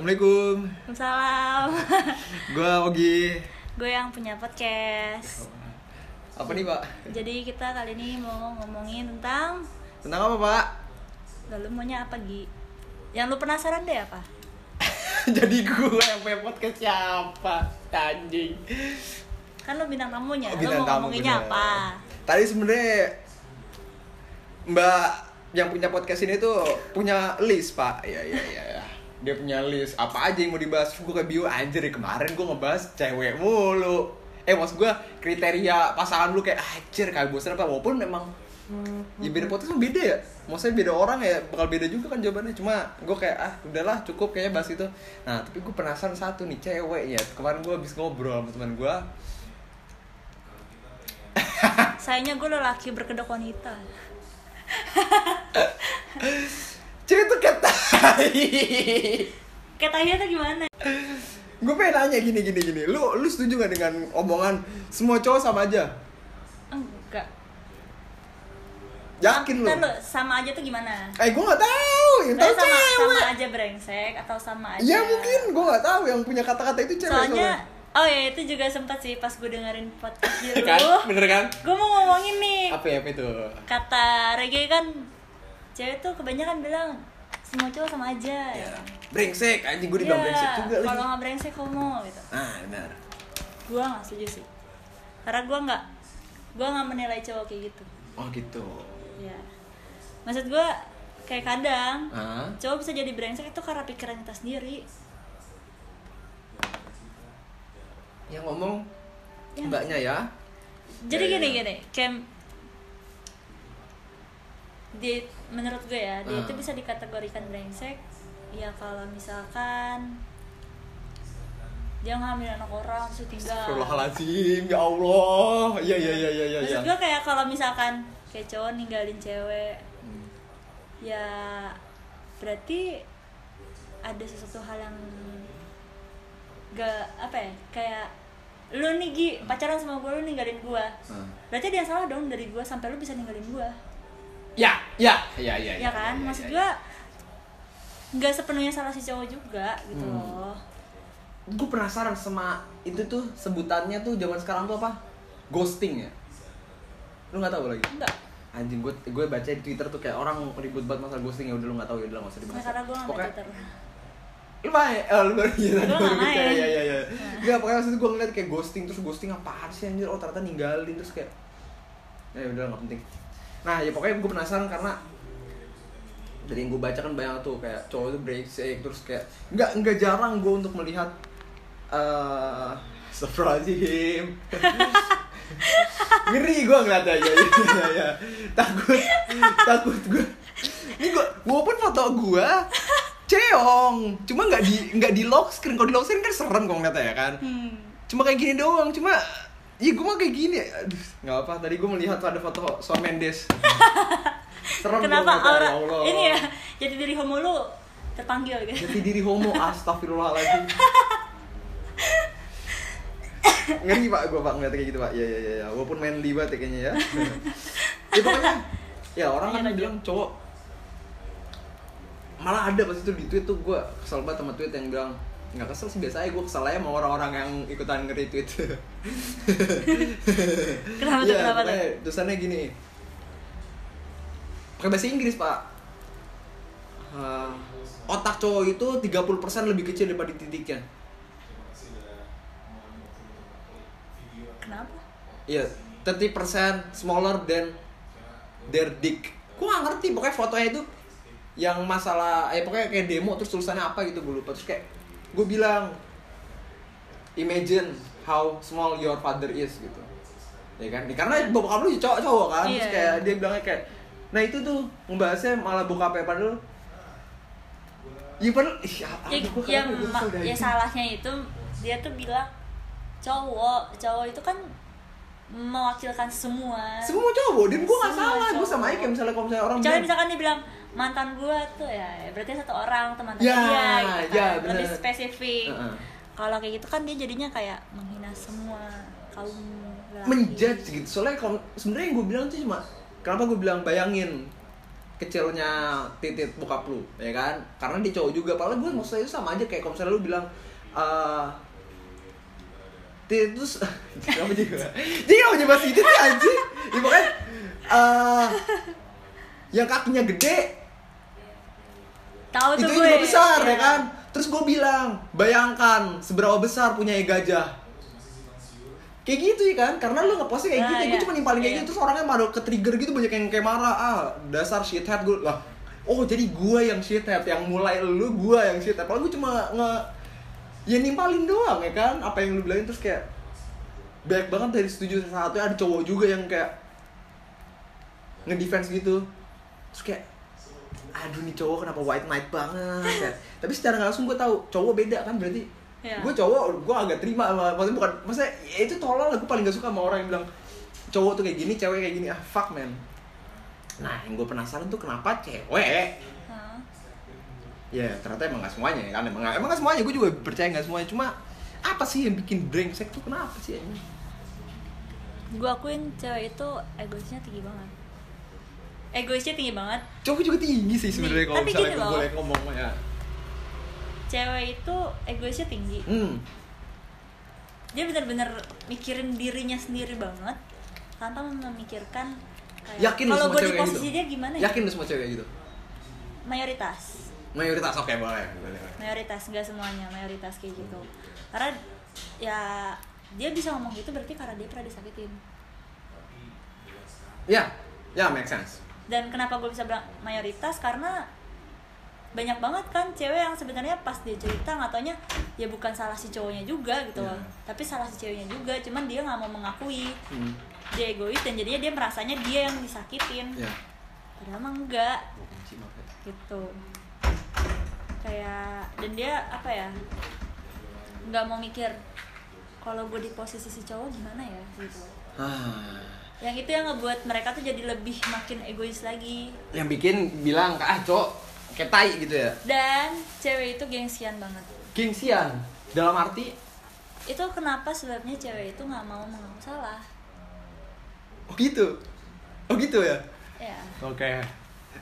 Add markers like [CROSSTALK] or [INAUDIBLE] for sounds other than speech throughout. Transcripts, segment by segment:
Assalamualaikum. Salam. [LAUGHS] Gua Ogi. gue yang punya podcast. Apa nih, Pak? Jadi kita kali ini mau ngomongin tentang Tentang apa, Pak? lalu maunya apa Gi? Yang lu penasaran deh apa? [LAUGHS] Jadi gua yang punya podcast siapa? Anjing. Kan lu bintang tamunya, Oh, lu bintang mau tamu, ngomonginnya bener. apa? Tadi sebenarnya Mbak yang punya podcast ini tuh punya list, Pak. Iya, iya, iya. Dia punya list. Apa aja yang mau dibahas. Gue kayak bio anjir ya, kemarin gue ngebahas cewek mulu. Eh, maksud gue kriteria pasangan lu kayak anjir kayak bosan apa? Walaupun memang ya beda podcast kan beda ya. Maksudnya beda orang ya bakal beda juga kan jawabannya. Cuma gue kayak ah udahlah cukup kayaknya bahas itu. Nah tapi gue penasaran satu nih cewek ya. Kemarin gue habis ngobrol sama teman gue Sayangnya gue lelaki berkedok wanita. [LAUGHS] cewek tuh kayak tai Kayak tanya tuh gimana? gue pengen nanya gini gini gini. Lu lu setuju gak dengan omongan semua cowok sama aja? Enggak. yakin lu? Ntar lu sama aja tuh gimana? eh gue gak tahu. Yang tahu sama cewek. sama aja brengsek atau sama aja? ya mungkin. Gue gak tahu yang punya kata-kata itu cewek Soalnya Oh ya itu juga sempat sih pas gue dengerin podcast gitu [LAUGHS] kan bener kan? Gue mau ngomongin nih. Apa ya apa itu? Kata Rege kan Cewek tuh kebanyakan bilang Semua cowok sama aja. Ya brengsek anjing gue dibilang Iya, brengsek juga Kalau lagi nggak brengsek homo gitu. Ah benar. Gue gak setuju sih. Karena gue gak Gue gak menilai cowok kayak gitu. Oh gitu. Ya Maksud gue Kayak kadang ah Cowok bisa jadi brengsek itu karena pikiran kita sendiri. Yang ngomong Ya. mbaknya ya. Jadi Ya, ya, gini ya. gini. Kayak dia menurut gue ya dia Ah. itu bisa dikategorikan brengsek ya kalau misalkan dia ngambil anak orang terus tinggal Astagfirullahaladzim ya Allah iya iya iya iya iya maksud gue kayak kalau misalkan kayak cowok ninggalin cewek Hmm. ya berarti ada sesuatu hal yang gak apa ya kayak lu nih Gi pacaran sama gue lu ninggalin gue Ah. berarti yang salah dong dari gue sampai lu bisa ninggalin gue ya ya. Ya ya ya kan? Ya, maksud ya, gue nggak sepenuhnya salah si cowok juga gitu Hmm. loh. Gue penasaran sama itu tuh sebutannya tuh zaman sekarang tuh apa? Ghosting ya? Lu nggak tahu lagi? Enggak anjing gue gue baca di twitter tuh kayak orang ribut banget masalah ghosting ya udah lu nggak tahu ya udah nggak usah dibahas. Karena gue nggak Pokoknya- twitter. Lu main eh, lu baru iya gitu. main. ya ya ya Nah. Nggak, pokoknya waktu itu gue ngeliat kayak ghosting terus ghosting apaan sih anjir? Oh ternyata ninggalin terus kayak ya udah nggak penting nah ya pokoknya gue penasaran karena dari yang gue baca kan banyak tuh kayak cowok itu brengsek terus kayak nggak nggak jarang gue untuk melihat eh Astagfirullahaladzim. [LAUGHS] Ngeri gue ngeliatnya [LAUGHS] ya, ya, ya, ya. takut takut gue ini gue walaupun foto gue ceong. Cuma nggak di nggak di lock screen. Kalau di lock screen kan serem kalau ngeliatnya ya kan? Hmm. cuma kayak gini doang. Cuma Iya gue mah kayak gini Aduh nggak apa Tadi gue melihat ada foto Shawn Mendes. [LAUGHS] Serem kenapa ngeliatnya, aura ya Allah. ini ya? Jadi diri homo lu terpanggil gitu. Jati diri homo [LAUGHS] Astagfirullahaladzim. Ngeri pak. Gue pak ngeliat kayak gitu pak. Ya ya ya, ya. Walaupun manly banget ya kayaknya ya. [LAUGHS] Ya pokoknya Ya orang kan Iya, bilang cowok Malah ada pas itu di tweet tuh gue kesel banget sama tweet yang bilang nggak kesel sih biasa aja gue kesel aja sama orang-orang yang ikutan nge-retweet. [LAUGHS] Kenapa tuh Iya, kenapa tuh? tulisannya gini. Pakai bahasa Inggris pak. Eh, otak cowok itu 30% lebih kecil daripada titiknya kenapa? Iya 30% smaller than their dick. Gue gak ngerti pokoknya fotonya itu yang masalah eh pokoknya kayak demo terus tulisannya apa gitu gue lupa. Terus kayak gue bilang imagine how small your father is gitu ya kan karena bokap lu cowok cowok kan terus Iya. kayak dia bilangnya kayak nah itu tuh ngebahasnya malah bokapnya padahal Iya padahal ih, ya, aduh, gua ya, dah ya ini. salahnya itu dia tuh bilang cowok cowok itu kan mewakilkan semua semua cowok dan gue gak salah gue cowok. sama kayak misalnya kalau misalnya orang bilang, misalkan dia bilang mantan gua tuh ya berarti satu orang teman Ya, dia gitu ya, kan. lebih spesifik. Heeh. kalau kayak gitu kan dia jadinya kayak menghina semua kaum lelaki. menjudge gitu. Soalnya kalau sebenarnya yang gue bilang tuh cuma kenapa gue bilang bayangin kecilnya titit bokap lu ya kan? Karena dia cowok juga. Padahal gue maksudnya itu sama aja kayak kalau misalnya lu bilang eh titit terus [LAUGHS] apa juga? Dia nggak punya bahas titit sih anjing. Ya pokoknya eh yang kakinya gede tahu itu gue. juga besar ya kan? Terus gue bilang bayangkan seberapa besar punya gajah kayak gitu ya kan? Karena lu ngepostnya kayak Ah, gitu iya. gue cuma nimpalin kayak Iya. gitu terus orangnya malah ke trigger gitu banyak yang kayak marah. Ah dasar shithead gue lah oh jadi gue yang shithead yang mulai lu gue yang shithead. Padahal gue cuma nge ya nimpalin doang ya kan? Apa yang lu bilangin terus kayak banyak banget dari setuju satu ada cowok juga yang kayak ngedefense gitu. Terus kayak aduh nih cowok kenapa white knight banget ya. tapi secara langsung gue tahu cowok beda kan berarti. Iya. gue cowok gue agak terima sama maksudnya bukan maksudnya ya itu tolol lah gue paling gak suka sama orang yang bilang cowok tuh kayak gini cewek kayak gini. Ah fuck man. Nah yang gue penasaran tuh kenapa cewek? Hah? ya ternyata emang gak semuanya ya kan? Emang gak, emang gak semuanya gue juga percaya gak semuanya. Cuma apa sih yang bikin brengsek tuh kenapa sih ini gue akuin cewek itu egoisnya tinggi banget egoisnya tinggi banget. Cowok juga tinggi sih sebenarnya kalau misalnya loh. boleh ngomong ya. Cewek itu egoisnya tinggi. Hmm. Dia benar-benar mikirin dirinya sendiri banget tanpa memikirkan kayak yakin kalau gue di posisi gitu? dia gimana ya? Yakin lu semua cewek gitu? Mayoritas. Mayoritas oke boleh boleh. Mayoritas nggak semuanya mayoritas kayak gitu. Karena ya dia bisa ngomong gitu berarti karena dia pernah disakitin. Ya ya make sense dan kenapa gue bisa bilang mayoritas? Karena banyak banget kan cewek yang sebenarnya pas dia cerita nggak taunya ya bukan salah si cowoknya juga gitu loh. Ya. tapi salah si ceweknya juga cuman dia nggak mau mengakui hmm. dia egois dan jadinya dia merasanya dia yang disakitin. Ya padahal mah enggak. Gitu. Kayak dan dia apa ya nggak mau mikir kalau gue di posisi si cowok gimana ya gitu. Ah. Yang itu yang ngebuat mereka tuh jadi lebih makin egois lagi. Yang bikin bilang ah cowok kayak tai gitu ya? Dan cewek itu gengsian banget. Gengsian? Dalam arti? Itu kenapa sebabnya cewek itu nggak mau mengaku salah? Oh gitu? Oh gitu ya? Ya oke.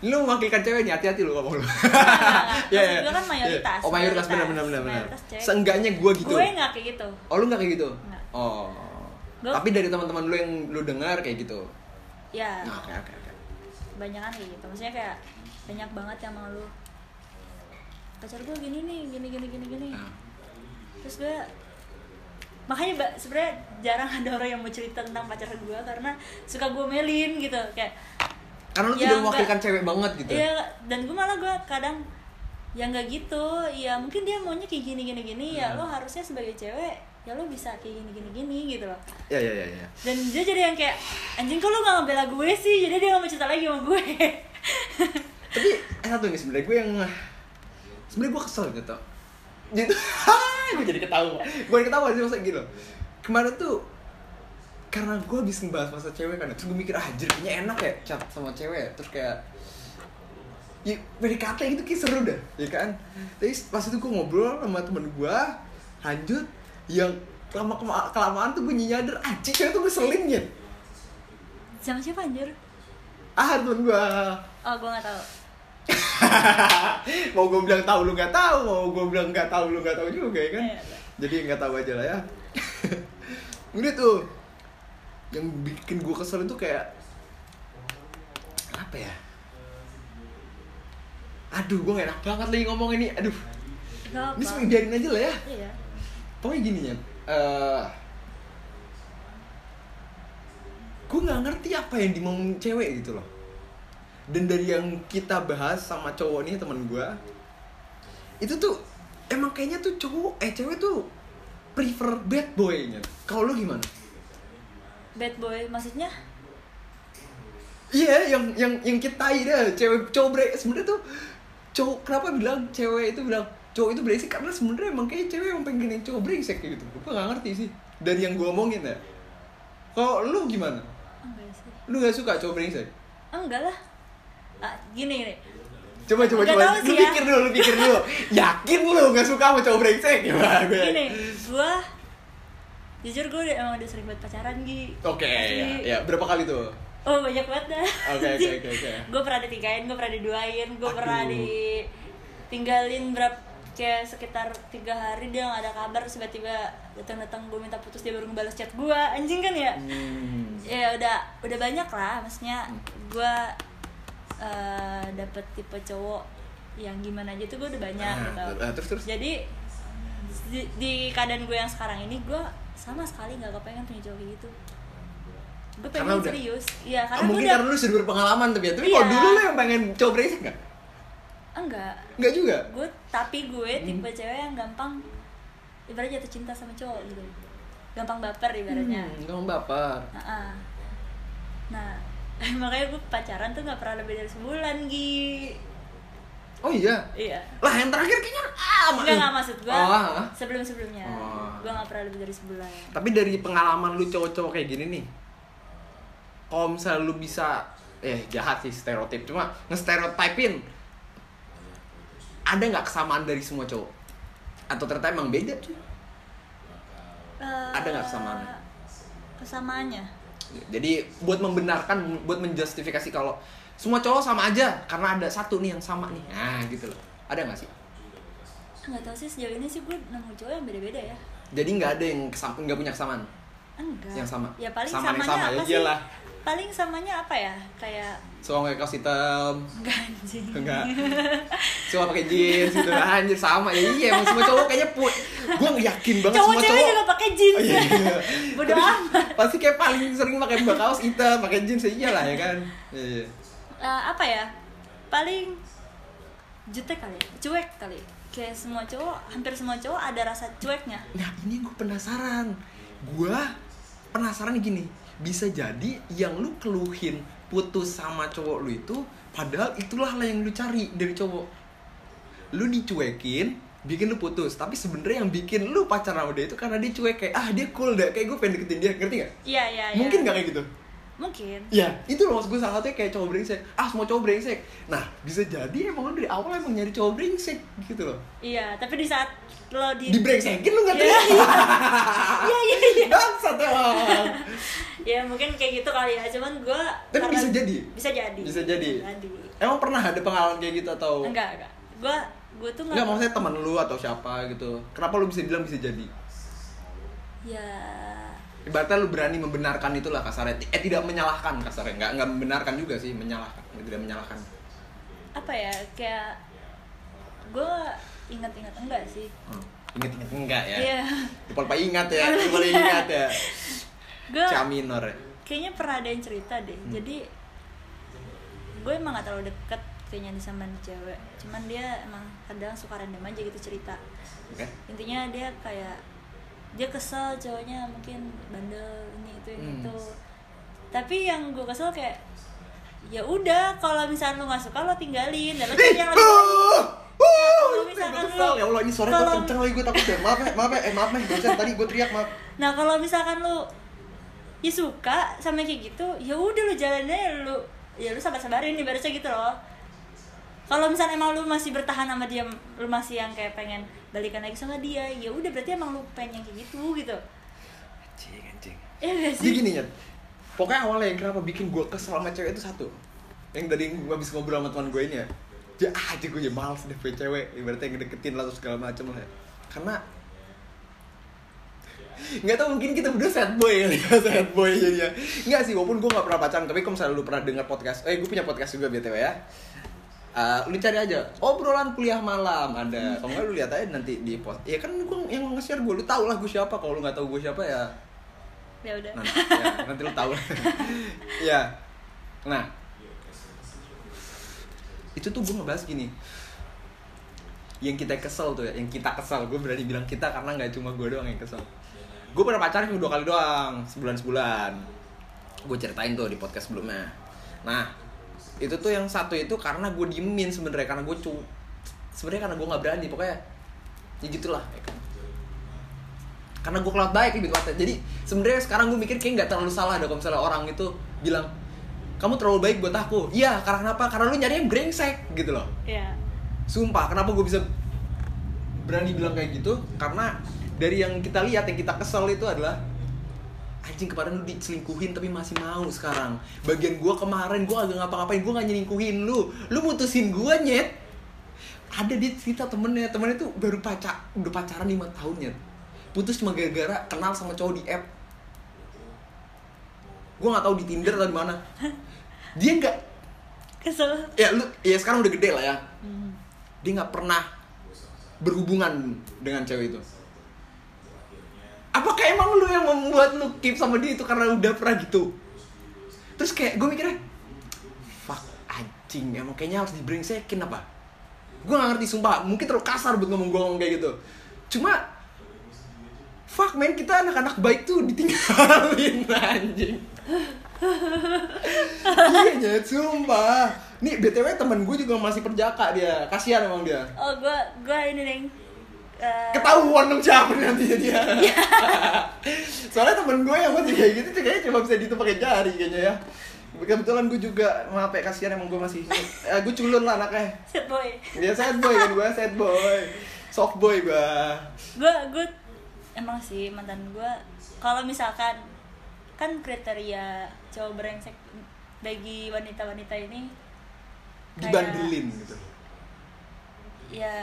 Lu mewakilkan cewek nih hati-hati lu ngomong lu. [LAUGHS] Maksud Iya, iya. gue kan mayoritas, Iya. oh mayoritas benar mayoritas. benar benar. Benar cewek. seenggaknya gua gitu? Gue nggak kayak gitu. Oh lu nggak kayak gitu? Nggak. oh Tapi dari teman-teman lu yang lu dengar kayak gitu? Ya. Nah, oke oke oke. Banyak kan kayak gitu. Maksudnya kayak banyak banget yang mau lu. Pacar gue gini nih gini gini gini gini. Nah. terus gue makanya ba- sebenarnya jarang [LAUGHS] ada orang yang mau cerita tentang pacar gue karena suka gue melin gitu kayak karena lu Ya, tidak mewakilkan cewek banget gitu. Iya, dan gue malah gue kadang ya nggak gitu. Ya mungkin dia maunya kayak gini gini gini. Ya Hmm. lo harusnya sebagai cewek ya lo bisa kayak gini gini gini gitu loh. Ya ya ya ya. Dan dia jadi yang kayak anjing kok lo gak ngebela gue sih? Jadi dia gak mau cerita lagi sama gue. [LAUGHS] Tapi eh, satu nih sebenarnya gue yang sebenarnya gue kesel gitu. Gitu. [LAUGHS] Gue jadi ketawa. Gue jadi ketawa sih masa gitu kemarin tuh karena gue habis ngebahas masa cewek kan terus gue mikir ah kayaknya enak ya chat sama cewek. Terus kayak ya PDKT gitu kayak seru dah ya kan? Tapi pas itu gue ngobrol sama temen gue lanjut yang lama kelamaan tuh gue nyadar. Anjing cewek tuh ngeselin ya sama siapa anjir? Ah temen gue oh gue gak tahu. [LAUGHS] Mau gue bilang tahu lu nggak tahu. Mau gue bilang nggak tahu lu nggak tahu juga ya kan? Iya. jadi nggak tahu aja lah ya. [LAUGHS] Udah tuh yang bikin gue kesel itu kayak apa ya? Aduh gue gak enak banget lagi ngomong ini. Aduh. Gak ini apa biarin aja lah ya. Iya pokoknya gini ya eh gue nggak ngerti apa yang dimauin cewek gitu loh. Dan dari yang kita bahas sama cowok nih teman gue itu tuh emang kayaknya tuh cowok eh cewek tuh prefer bad boy-nya. Kalau lu gimana? Bad boy maksudnya? Iya yang yang yang kita deh cewek cowok sebenarnya tuh cowok kenapa bilang cewek itu bilang cowok itu brengsek karena sebenarnya emang kayak cewek yang pengen yang cowok brengsek gitu. Gue gak ngerti sih. Dari yang gue omongin ya kalau lu gimana? Enggak sih. Lu gak suka cowok brengsek enggak lah. Ah, gini nih coba coba coba. lu ya. pikir dulu lu pikir dulu. [LAUGHS] Yakin lu gak suka sama cowok brengsek gimana gue gini. Gue jujur gue udah, emang udah sering buat pacaran Gi. Oke Asli. ya, ya. Berapa kali tuh? Oh banyak banget dah. Oke, oke, [LAUGHS] oke, gue pernah ditinggalin gue pernah diduain gue pernah ditinggalin berapa kayak sekitar tiga hari dia nggak ada kabar tiba-tiba datang-datang gue minta putus dia baru ngebalas chat gue anjing kan ya? Hmm. ya udah udah banyak lah maksudnya gue eh dapet tipe cowok yang gimana aja tuh gue udah banyak Ah, gitu. ah, terus terus? Jadi di, di keadaan gue yang sekarang ini gue sama sekali nggak kepengen punya cowok kayak gitu. Gue pengen serius. Iya Ah, karena gue mungkin udah karena lu sudah berpengalaman tapi ya tapi Iya. kalau dulu lu yang pengen cowok brengsek nggak enggak. Nggak juga? Gue tapi gue Hmm. tipe cewek yang gampang ibaratnya jatuh cinta sama cowok gitu. Gampang baper ibaratnya. Hmm, kamu baper. Nah, nah [LAUGHS] makanya gue pacaran tuh nggak pernah lebih dari sebulan Gi. Oh iya? Iya. Lah yang terakhir kayaknya ah Enggak, nggak maksud gue oh, ah. sebelum-sebelumnya. Oh. gue nggak pernah lebih dari sebulan. Tapi dari pengalaman lu cowok-cowok kayak gini nih kalau misalnya lu bisa eh jahat sih stereotip cuma nge-stereotypin ada nggak kesamaan dari semua cowok? Atau ternyata emang beda Eh, Ada nggak kesamaannya? kesamaannya jadi buat membenarkan buat menjustifikasi kalau semua cowok sama aja karena ada satu nih yang sama nih. Nah gitu loh. Ada nggak sih? Nggak tahu sih sejauh ini sih gue nemu cowok yang beda-beda ya. Jadi nggak ada yang nggak punya kesamaan? Enggak. Yang sama? ya paling Sama samanya sama, ya apa sih? iyalah. Paling samanya apa ya? Kayak suka pakai kaos hitam? Enggak anjing. Enggak. Suka pakai jeans gitu. Anjir sama. Ya iya emang semua cowok kayaknya put gue yakin banget cowok semua cowok juga pakai jeans. Oh, iya, iya. bodoh amat. pasti kayak paling sering pakai mbak kaos hitam pakai jeans ya iyalah ya kan? Iya, iya. Eh, apa ya? Paling jutek kali ya? cuek kali. Kayak semua cowok hampir semua cowok ada rasa cueknya. Nah ini gue penasaran. Gue penasaran gini Bisa jadi yang lu keluhin putus sama cowok lu itu Padahal itulah lah yang lu cari dari cowok Lu dicuekin bikin lu putus tapi sebenarnya yang bikin lu pacaran sama dia itu karena dia cuek kayak ah dia cool deh kayak gue pengen deketin dia ngerti gak? iya iya iya. mungkin gak kayak gitu? Mungkin Ya, itu loh maksud gue salah satunya kayak cowok brengsek. Ah, semua cowok brengsek. Nah, bisa jadi emang dari awal emang nyari cowok brengsek gitu loh. iya tapi di saat lo di Di brengsekin lu gak Iya, terima. [LAUGHS] iya iya iya Bangsat emang. ya mungkin kayak gitu kali ya cuman gue Tapi bisa jadi? bisa jadi Bisa jadi? jadi Emang pernah ada pengalaman kayak gitu atau? enggak enggak gue gue tuh Enggak, maksudnya teman lu atau siapa gitu. Kenapa lu bisa bilang bisa jadi? ya Ibaratnya lu berani membenarkan itulah kasarnya. Eh tidak menyalahkan kasarnya. Enggak enggak membenarkan juga sih, menyalahkan. Tidak menyalahkan. apa ya kayak gue ingat-ingat enggak sih Hmm. Ingat-ingat enggak ya? Iya. Lupa ingat ya, [LAUGHS] lupa ingat ya. gue C minor ya. kayaknya pernah ada yang cerita deh Hmm. jadi gue emang gak terlalu deket kayaknya nih sama cewek cuman dia emang kadang suka random aja gitu cerita Oke. intinya dia kayak dia kesel cowoknya mungkin bandel ini itu ini Hmm. itu tapi yang gue kesel kayak ya udah kalau misalnya lu nggak suka lo tinggalin dan lo cari yang lebih baik. Uh, kalau uh, misalkan lu- Ya Allah, ini suara gue kenceng lagi gue takut ya. Maaf ya, maaf ya, eh maaf ya. Barusan tadi gue teriak maaf. Nah kalau misalkan lu ya suka sama kayak gitu, ya udah lu jalan aja lu ya lu sabar-sabarin ibaratnya gitu loh. Kalau misalnya emang lu masih bertahan sama dia, lu masih yang kayak pengen balikan lagi sama dia, ya udah berarti emang lu pengen yang kayak gitu gitu. Anjing, anjing. Ya gak Jadi sih? gini ya. Pokoknya awalnya yang kenapa bikin gue kesel sama cewek itu satu. Yang tadi gue habis ngobrol sama teman gue ini ya. Dia ah, aja gue ya males deh punya cewek. Ibaratnya yang deketin lah terus segala macem lah. ya. Karena nggak tahu mungkin kita berdua sad boy ya [LAUGHS] sad boy jadinya nggak sih walaupun gue nggak pernah pacaran tapi kalau misalnya lu pernah dengar podcast eh gue punya podcast juga btw ya Eh, lu cari aja. Obrolan kuliah malam ada. Kalau nggak lu lihat aja nanti di post. Ya kan gue yang nge-share gue lu tau lah gue siapa. Kalau lu nggak tahu gue siapa ya Ya udah. nanti, ya, nanti lu tahu [LAUGHS] ya. Nah. Itu tuh gue ngebahas gini. Yang kita kesel tuh ya yang kita kesel. Gue berani bilang kita karena nggak cuma gue doang yang kesel. Gue pernah pacaran cuma dua kali doang sebulan sebulan gue ceritain tuh di podcast sebelumnya. Nah itu tuh yang satu itu karena gue diemin sebenarnya karena gue cu sebenarnya karena gue nggak berani pokoknya ya gitulah ya kan. Karena gue kelewat baik lebih tepatnya jadi sebenarnya sekarang gue mikir kayak nggak terlalu salah ada kalau misalnya orang itu bilang kamu terlalu baik buat aku. Iya karena kenapa? Karena lu nyari yang brengsek gitu loh. Ya. sumpah kenapa gue bisa berani bilang kayak gitu? Karena dari yang kita lihat yang kita kesel itu adalah anjing kemarin lu diselingkuhin tapi masih mau sekarang. Bagian gua kemarin gua agak ngapa-ngapain gua gak nyelingkuhin lu. Lu mutusin gua nyet. Ada dia cerita temennya temennya tuh baru pacar udah pacaran lima tahun nyet. Putus cuma gara-gara kenal sama cowok di app. Gua nggak tahu di tinder atau di mana. Dia nggak kesel. Ya lu ya sekarang udah gede lah ya. Hmm. dia nggak pernah berhubungan dengan cewek itu apakah emang lu yang membuat lu keep sama dia itu karena udah pernah gitu? Terus kayak gue mikirnya fuck anjing emang kayaknya harus dibrengsekin apa? Gue gak ngerti sumpah mungkin terlalu kasar buat ngomong gue ngomong kayak gitu. Cuma fuck man kita anak-anak baik tuh ditinggalin [LAUGHS] anjing. Iya nyet sumpah. Nih btw temen gue juga masih perjaka dia. Kasihan emang dia. Oh gua gua ini nih eh, ketahuan dong siapa nantinya dia soalnya temen gue yang masih kayak gitu tuh kayaknya cuma bisa dihitung pakai jari kayaknya ya. Kebetulan gue juga maaf ya kasihan emang gue masih [LAUGHS] eh, gue culun lah anaknya. Set boy. Dia sad boy kan gue sad boy. Soft boy gue. Gue gue emang sih mantan gue. Kalau misalkan kan kriteria cowok brengsek bagi wanita-wanita ini kayak- dibandelin gitu. Ya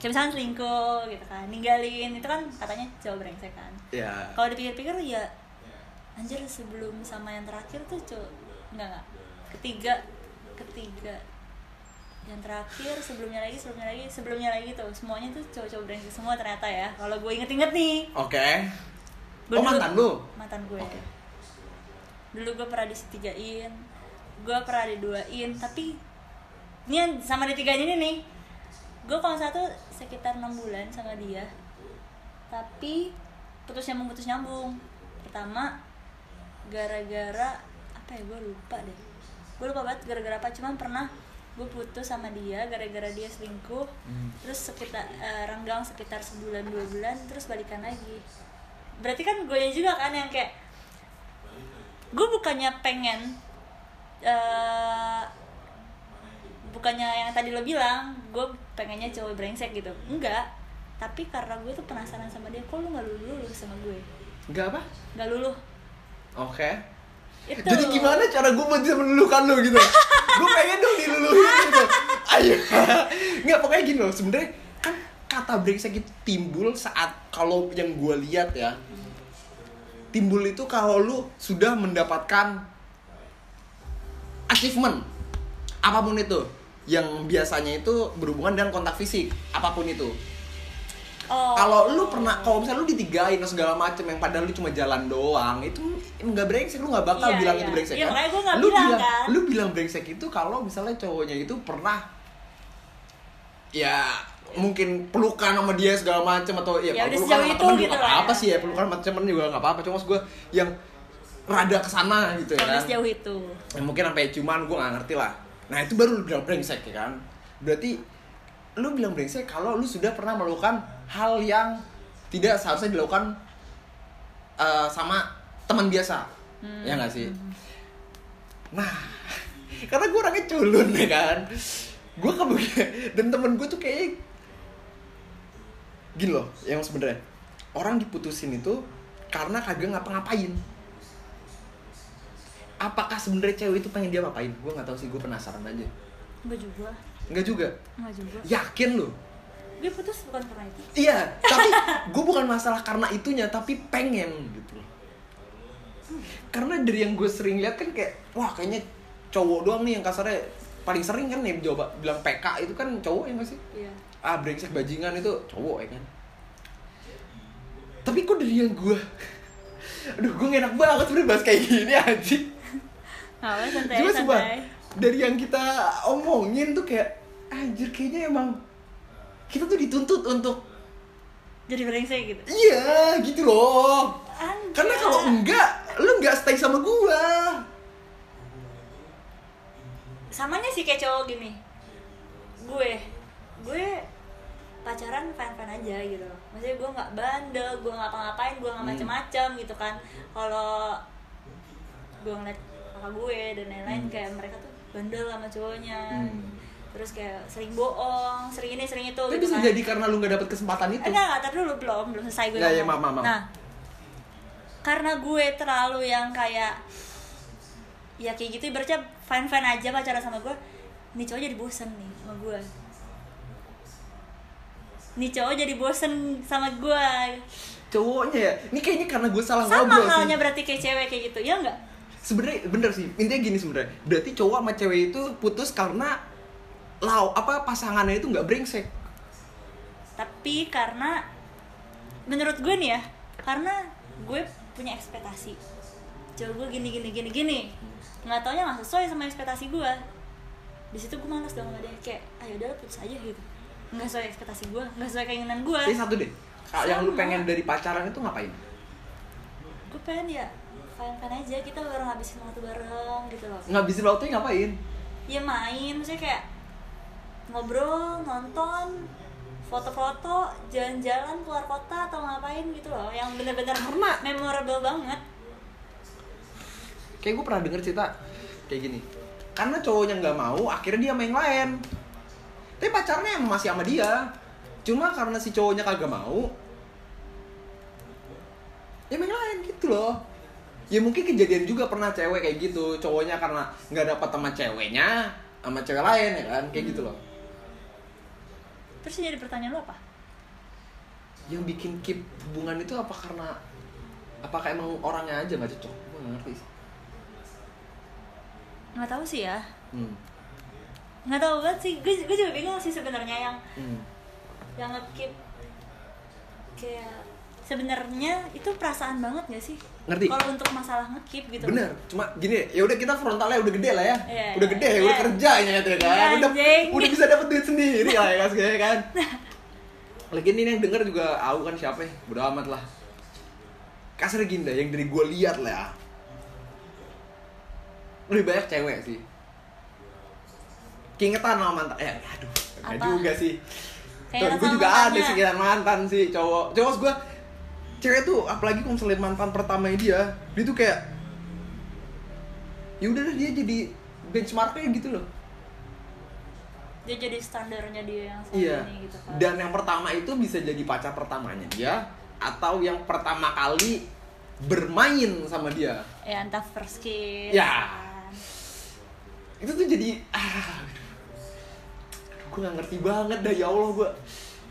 kayak misalnya selingkuh gitu kan ninggalin itu kan katanya cowok brengsek kan. Ya kalau dipikir-pikir ya anjir sebelum sama yang terakhir tuh cowok enggak enggak. Ketiga ketiga. Yang terakhir sebelumnya lagi sebelumnya lagi sebelumnya lagi tuh. Semuanya tuh cowok-cowok brengsek semua ternyata ya kalau gue inget-inget nih. Oke. Gua oh dulu- mantan lu? Mantan gue. Oke. dulu gue pernah disetigain gue pernah diduain tapi ini yang sama ditigain ini nih gue kalau tuh sekitar enam bulan sama dia. Tapi putus nyambung putus nyambung. Pertama gara-gara apa ya gue lupa deh. Gue lupa banget gara-gara apa. Cuman pernah gue putus sama dia gara-gara dia selingkuh. Hmm. terus sekitar eh, renggang sekitar sebulan dua bulan terus balikan lagi. Berarti kan gue juga kan yang kayak gue bukannya pengen eh bukannya yang tadi lo bilang gue pengennya cowok brengsek gitu enggak tapi karena gue tuh penasaran sama dia kok lu nggak lulu sama gue enggak apa nggak lulu oke itu Jadi gimana cara gue bisa melulukan lo gitu? gue pengen dong diluluhin gitu. Ayo. [LAUGHS] Nggak pokoknya gini loh. Sebenarnya kan kata brengsek itu timbul saat kalau yang gue lihat ya. Timbul itu kalau lu sudah mendapatkan achievement apa pun itu yang biasanya itu berhubungan dengan kontak fisik apa pun itu oh. kalau lu pernah kalau misalnya lu ditigain atau segala macem yang padahal lu cuma jalan doang itu nggak brengsek lu nggak bakal Iya, bilang iya. itu brengsek Iya, kan lu bilang, bilang kan. lu bilang brengsek itu kalau misalnya cowoknya itu pernah ya mungkin pelukan sama dia segala macem atau ya, Ya kalau pelukan sama temen juga gitu nggak lah apa-apa ya. sih ya pelukan sama temen juga nggak apa-apa cuma gue yang rada ke sana gitu ya kan sejauh itu ya, mungkin sampai cuman gue nggak ngerti lah nah itu baru lu bilang brengsek ya kan? Berarti lu bilang brengsek kalau lu sudah pernah melakukan hal yang tidak seharusnya dilakukan eh, sama teman biasa. Hmm. ya nggak sih? Nah [LAUGHS] karena gue orangnya culun ya kan? Gue kebagian [LAUGHS] dan temen gue tuh kayak gini loh yang sebenarnya. Orang diputusin itu karena kagak ngapa-ngapain apakah sebenarnya cewek itu pengen dia ngapain? Gue nggak tahu sih gue penasaran aja. Enggak juga. Nggak juga? Enggak juga. Yakin lo dia putus bukan karena itu. Iya tapi [LAUGHS] gue bukan masalah karena itunya tapi pengen gitu loh. Karena dari yang gue sering lihat kan kayak wah kayaknya cowok doang nih yang kasarnya paling sering kan nih coba bilang PK itu kan cowok ya nggak sih? Iya. Ah brengsek bajingan itu cowok ya kan? Tapi kok dari yang gue [LAUGHS] aduh gue enak banget sebenernya bahas kayak gini aja Apa santai cuma sumpah dari yang kita omongin tuh kayak anjir kayaknya emang kita tuh dituntut untuk jadi brengsek gitu? Iya gitu loh. Anjir. karena kalau enggak lu enggak stay sama gua. Samanya sih kayak cowok gini. Gue gue pacaran fan fan aja gitu. Maksudnya gue nggak bandel gue nggak ngapa-ngapain gue nggak Hmm. macem-macem gitu kan. Kalau gue ngeliat kakak gue dan lain-lain Hmm. kayak mereka tuh bandel sama cowoknya Hmm. terus kayak sering bohong sering ini sering itu tapi gitu bisa kan. jadi karena lu nggak dapet kesempatan itu enggak, enggak, dulu belum, belum selesai gue Ya, ya, maaf, maaf. Nah, karena gue terlalu yang kayak ya kayak gitu ibaratnya fine fine aja pacaran sama gue nih cowok jadi bosen nih sama gue nih cowok jadi bosen sama gue cowoknya ya ini kayaknya karena gue salah sama ngobrol sih halnya berarti kayak cewek kayak gitu ya enggak sebenarnya bener sih. Intinya gini sebenarnya. Berarti cowok sama cewek itu putus karena lau apa pasangannya itu nggak brengsek. Tapi karena menurut gue nih ya karena gue punya ekspektasi. Cowok gue gini gini gini gini. Nggak taunya nggak sesuai sama ekspektasi gue. Di situ gue malas dong dia kayak ayo udah putus aja gitu. Nggak sesuai ekspektasi gue nggak sesuai keinginan gue. Jadi satu deh. Yang lu pengen dari pacaran itu ngapain? Gue pengen ya fine aja kita bareng habisin waktu bareng gitu loh. Ngabisin waktunya ngapain? Ya main maksudnya kayak ngobrol nonton foto-foto jalan-jalan keluar kota atau ngapain gitu loh yang bener-bener Karena- memorable banget. Kayak gue pernah denger cerita kayak gini. Karena cowoknya nggak mau akhirnya dia main lain. Tapi pacarnya emang masih sama dia. Cuma karena si cowoknya kagak mau ya main lain gitu loh ya mungkin kejadian juga pernah cewek kayak gitu cowoknya karena nggak dapat sama ceweknya sama cewek lain ya kan? Kayak gitu loh. Terus jadi pertanyaan lo apa? Yang bikin keep hubungan itu apa karena apakah emang orangnya aja nggak cocok? Gue nggak ngerti sih. Nggak tahu sih ya. Hmm. nggak tahu banget sih. Gue, gue juga bingung sih sebenarnya yang Hmm. yang ngekeep kayak sebenarnya itu perasaan banget gak sih Ngerti. kalau untuk masalah ngekeep gitu Bener, cuma gini, ya udah kita frontalnya udah gede lah ya, Iya, udah gede, iya. udah kerja ya kan, Iya, udah anjing. udah bisa dapet duit sendiri lah ya kan, ya kan. [LAUGHS] Lagi ini yang denger juga aku kan siapa ya, bodo amat lah. Kasar gini dah, yang dari gue lihat lah ya. Lebih banyak cewek sih. Keingetan sama mantan, eh aduh, enggak juga sih. Keingetan gue juga ada sih keingetan mantan sih cowok. Cowok gue cewek tuh apalagi kalau misalnya mantan pertamanya dia, dia tuh kayak ya udah dia jadi benchmarknya gitu loh. dia jadi standarnya dia yang saat Iya. ini gitu kan Dan yang pertama itu bisa jadi pacar pertamanya dia atau yang pertama kali bermain sama dia. ya entah first kiss Ya. kan. Itu tuh jadi ah, gue gak ngerti banget dah ya Allah gue.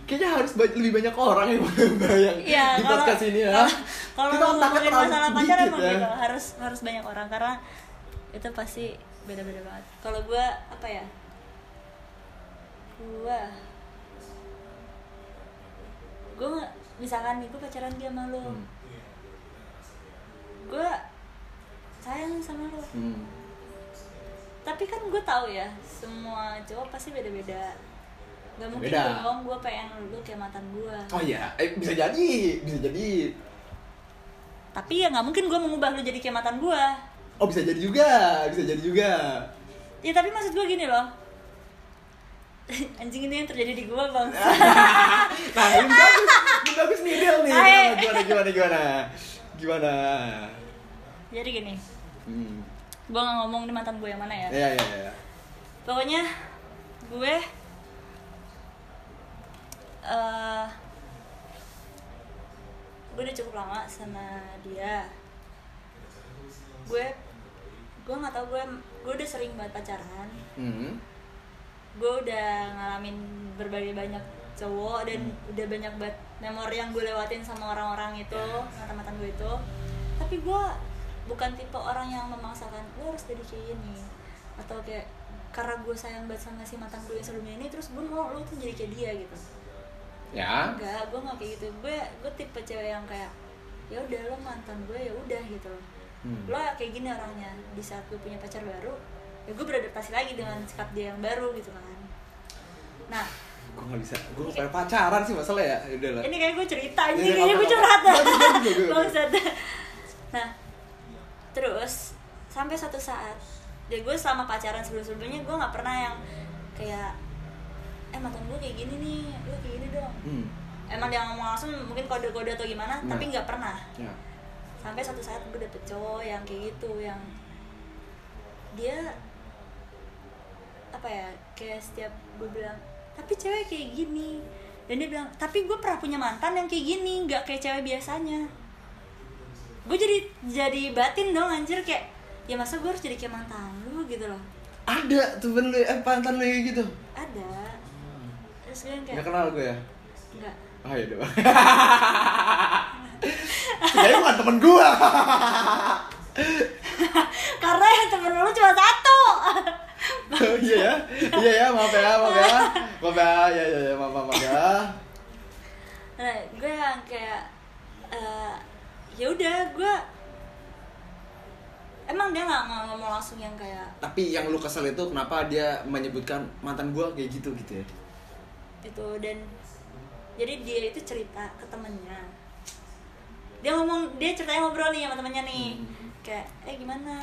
Kayaknya harus lebih banyak orang yang [LAUGHS] bayang Iya, di kalau podcast ini ya. kalau- kalau ngomongin masalah pacar emang ya. gitu harus harus banyak orang karena itu pasti beda-beda banget kalau gue apa ya gue gue misalkan nih gue pacaran dia sama lo Hmm. gue sayang sama lo Hmm. tapi kan gue tahu ya semua cowok pasti beda-beda Gak mungkin Beda. dong gue pengen lu kayak mantan gue Oh iya, eh, bisa jadi, bisa jadi. tapi ya nggak mungkin gue mengubah lu jadi kayak mantan gue Oh bisa jadi juga, bisa jadi juga. ya tapi maksud gue gini loh [LAUGHS] anjing ini yang terjadi di gue bang [LAUGHS] Nah ini bagus, ini bagus nih Del nih. Gimana, gimana, gimana, gimana? jadi gini Hmm. gue nggak ngomong di mantan gue yang mana ya Iya, iya, iya. pokoknya gue eh gue udah cukup lama sama dia. Gue gue nggak tau gue gue udah sering banget pacaran. Hmm. gue udah ngalamin berbagai banyak cowok dan udah banyak banget memori yang gue lewatin sama orang-orang itu mantan-mantan gue itu. Tapi gue bukan tipe orang yang memaksakan lo harus jadi kayak gini. Atau kayak karena gue sayang banget sama si mantan gue yang sebelumnya ini terus gue mau lo tuh jadi kayak dia gitu Ya. enggak gue nggak kayak gitu gue gue tipe cewek yang kayak ya udah lo mantan gue ya udah gitu Hmm. lo kayak gini orangnya di saat gue punya pacar baru ya gue beradaptasi lagi dengan sikap dia yang baru gitu kan nah Gue gak bisa, gue gak pengen pacaran sih masalah ya. Udah lah. ini kayak gue cerita aja iya, kayaknya gue curhat. Bangsat. nah terus sampai suatu saat ya gue selama pacaran sebelum sebelumnya gue nggak pernah yang kayak eh mantan gue kayak gini nih lo kayak gini dong Hmm. emang dia ngomong langsung mungkin kode-kode atau gimana Nah. tapi nggak pernah Ya. sampai suatu saat gue dapet cowok yang kayak gitu yang dia apa ya kayak setiap gue bilang tapi cewek kayak gini dan dia bilang tapi gue pernah punya mantan yang kayak gini nggak kayak cewek biasanya gue jadi jadi batin dong anjir kayak ya masa gue harus jadi kayak mantan lu gitu loh Ada temen lu, eh pantan lu kayak gitu. ada terus yang Nggak kayak kenal gue ya. enggak Oh iya dong. Kayaknya bukan temen gue. [LAUGHS] karena yang temen lu cuma satu [LAUGHS] iya ya, iya ya, maaf ya, maaf ya, maaf ya, ya ya, ya maaf maaf ya. nah gue yang kayak eh, ya udah gue emang dia nggak nggak ngomong langsung yang kayak Tapi yang lu kesel itu kenapa dia menyebutkan mantan gue kayak gitu gitu ya? Itu dan jadi dia itu cerita ke temennya. Dia ngomong dia ceritanya ngobrol nih sama temennya nih. Kayak eh gimana?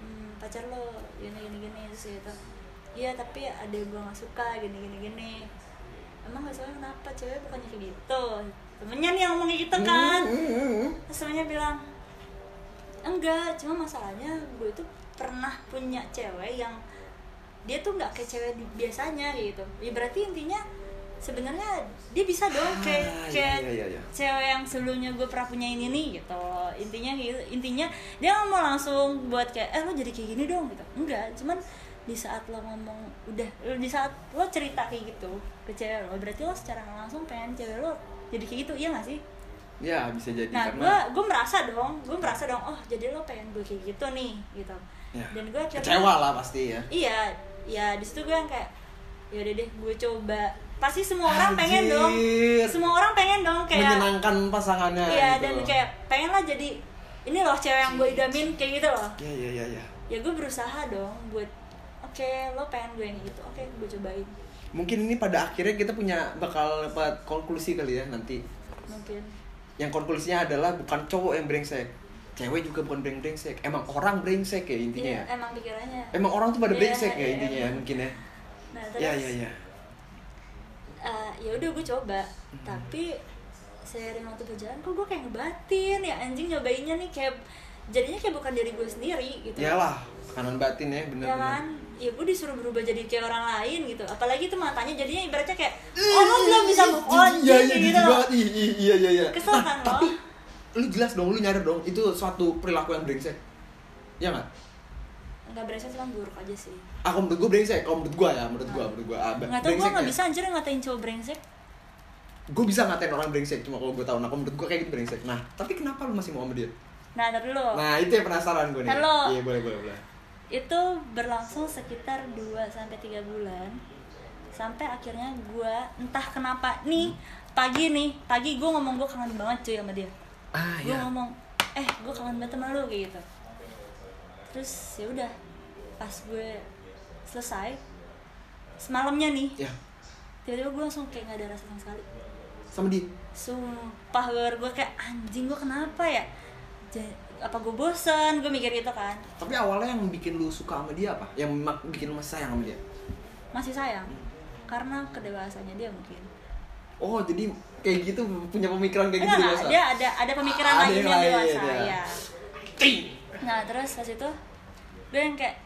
Hmm, pacar lo gini gini gini terus gitu iya tapi ada gue nggak suka gini gini gini. Emang gak suka kenapa? Cewek bukannya kayak gitu. Temennya nih yang ngomong kayak gitu kan. Hmm, terus temennya bilang enggak cuma masalahnya gue itu pernah punya cewek yang dia tuh nggak kayak cewek biasanya gitu. Ya berarti intinya sebenarnya dia bisa dong Ah, kayak iya, kayak iya, iya, iya. cewek yang sebelumnya gue pernah punya ini nih gitu intinya gitu intinya dia nggak mau langsung buat kayak eh lo jadi kayak gini dong gitu enggak cuman di saat lo ngomong udah di saat lo cerita kayak gitu ke cewek lo berarti lo secara langsung pengen cewek lo jadi kayak gitu iya gak sih Ya bisa jadi nah gue karena gue merasa dong gue merasa dong oh jadi lo pengen gue kayak gitu nih gitu Ya. dan gue kecewa lah pasti ya. iya ya di situ gue yang kayak ya udah deh gue coba pasti semua orang pengen dong Anjir. semua orang pengen dong kayak Menyenangkan pasangannya. iya gitu. dan kayak pengen lah jadi ini loh cewek yang gue idamin kayak gitu loh Iya iya iya iya. ya gue berusaha dong buat oke lo pengen gue yang gitu oke gue cobain Mungkin ini pada akhirnya kita punya bakal dapat konklusi kali ya nanti. mungkin Yang konklusinya adalah bukan cowok yang brengsek. Cewek juga bukan breng brengsek. Emang orang brengsek ya intinya. iya ya? emang pikirannya Emang orang tuh pada Iya, brengsek ya iya, intinya ya iya. mungkin ya. nah terus Iya iya iya. Eh, ya udah gue coba Hmm. tapi seiring waktu berjalan kok gue kayak ngebatin ya anjing nyobainnya nih kayak jadinya kayak bukan dari gue sendiri gitu Iyalah, kanan batin ya bener ya bener. kan ya gue disuruh berubah jadi kayak orang lain gitu apalagi tuh matanya jadinya ibaratnya kayak oh lo belum bisa move on Iya iya gitu loh Iya iya iya. Kesel kan lo? tapi lu jelas dong, lu nyadar dong itu suatu perilaku yang brengsek. Iya nggak? Nggak berasa cuma buruk aja sih Aku menurut gue brengsek, kalau menurut gue ya, menurut gue, menurut gue. Ah, nggak tau gue nggak brengseknya. bisa anjir ngatain cowok brengsek Gue bisa ngatain orang brengsek, cuma kalau gue tahu. Nah, kalau menurut gue kayak gitu brengsek. Nah, tapi kenapa lu masih mau sama dia? nah ntar dulu Nah, itu yang penasaran gue nih. Halo. Iya, boleh, boleh, boleh. itu berlangsung sekitar 2 sampai tiga bulan sampai akhirnya gue entah kenapa nih pagi nih pagi gue ngomong gue kangen banget cuy sama dia Ah, gue iya. ngomong eh gue kangen banget sama lu kayak gitu terus ya udah pas gue selesai semalamnya nih Ya, tiba-tiba gue langsung kayak gak ada rasa sama sekali sama dia. sumpah gue gue kayak anjing gue kenapa ya Ja- apa gue bosen gue mikir gitu kan Tapi awalnya yang bikin lu suka sama dia apa? Yang bikin lu masih sayang sama dia? masih sayang karena kedewasannya dia mungkin Oh, jadi kayak gitu punya pemikiran kayak gitu enggak dewasa? enggak dia ada ada pemikiran Ada lain yang dewasa ya. ya nah terus pas itu gue yang kayak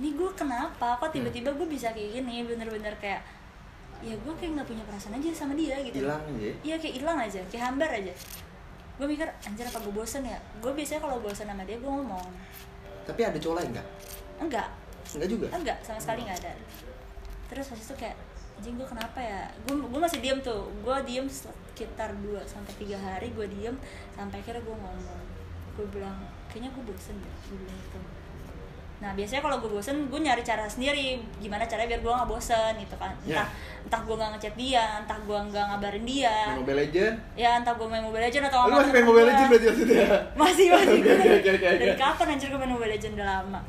ini gue kenapa? Kok tiba-tiba gue bisa kayak gini? Bener-bener kayak ya gue kayak nggak punya perasaan aja sama dia gitu. Hilang aja. iya kayak hilang aja kayak hambar aja. Gue mikir anjir apa gue bosen ya? Gue biasanya kalau bosen sama dia gue ngomong. Tapi ada cowok lain nggak? enggak. Enggak juga? enggak sama sekali nggak ada. Terus pas itu kayak anjing gue kenapa ya? Gue gue masih diem tuh. Gue diem sekitar 2 sampai tiga hari gue diem sampai akhirnya gue ngomong. Gue bilang kayaknya gue bosen deh gue bilang gitu. Nah biasanya kalau gue bosen gue nyari cara sendiri. Gimana caranya biar gue nggak bosen gitu kan. Ya. entah entah gue nggak ngechat dia entah gue nggak ngabarin dia. Main Mobile Legend? ya entah gue main Mobile Legend atau Lu sama masih main Mobile. Legend berarti waktu itu ya? [LAUGHS] masih masih. Oke, oke, oke, oke, dari kapan anjir gue main Mobile Legend udah lama.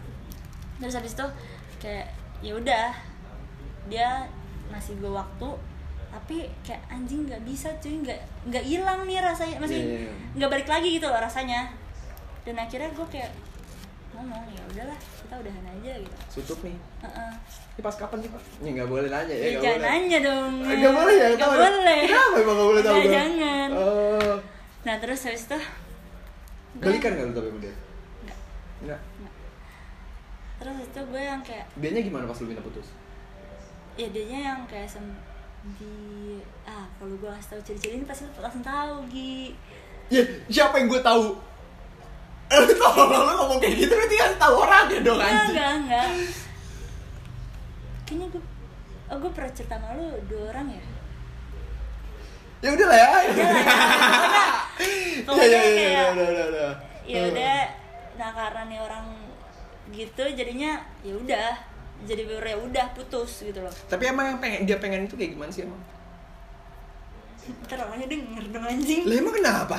Terus habis itu kayak ya udah. Dia ngasih gue waktu tapi kayak anjing nggak bisa cuy. Nggak nggak hilang nih rasanya. Masih Iya, iya, iya. nggak balik lagi gitu loh rasanya dan akhirnya gue kayak ngomong ya udahlah kita udahan aja gitu Tutup nih. Heeh. Ini pas kapan sih, Pak? Ini nggak boleh nanya ya, ya, nggak jangan boleh. nanya dong Eh, Nggak boleh ya? nggak ya? boleh Kenapa emang nggak boleh tahu? Nggak, gua? jangan Oh. nah terus habis itu gue- Balikan nggak lu tapi dia? Nggak. Enggak. terus habis itu gue yang kayak Dianya gimana pas lu minta putus? ya dianya yang kayak sem di ah kalau gue kasih tahu ciri-ciri ini pasti langsung tahu Gi Ya, siapa yang gue tahu? Lu tolong lu ngomong kayak gitu berarti kan tahu orangnya dong enggak anjing. enggak enggak kayaknya gue oh gue pernah cerita sama lu dua orang ya Ya udah lah ya. Ya [LAUGHS] ya ya kayak- udah udah udah. ya udah nah karena nih orang gitu jadinya ya udah jadi baru ya udah putus gitu loh Tapi emang yang pengen dia pengen itu kayak gimana sih emang? ntar orangnya denger dong anjing Lah emang kenapa?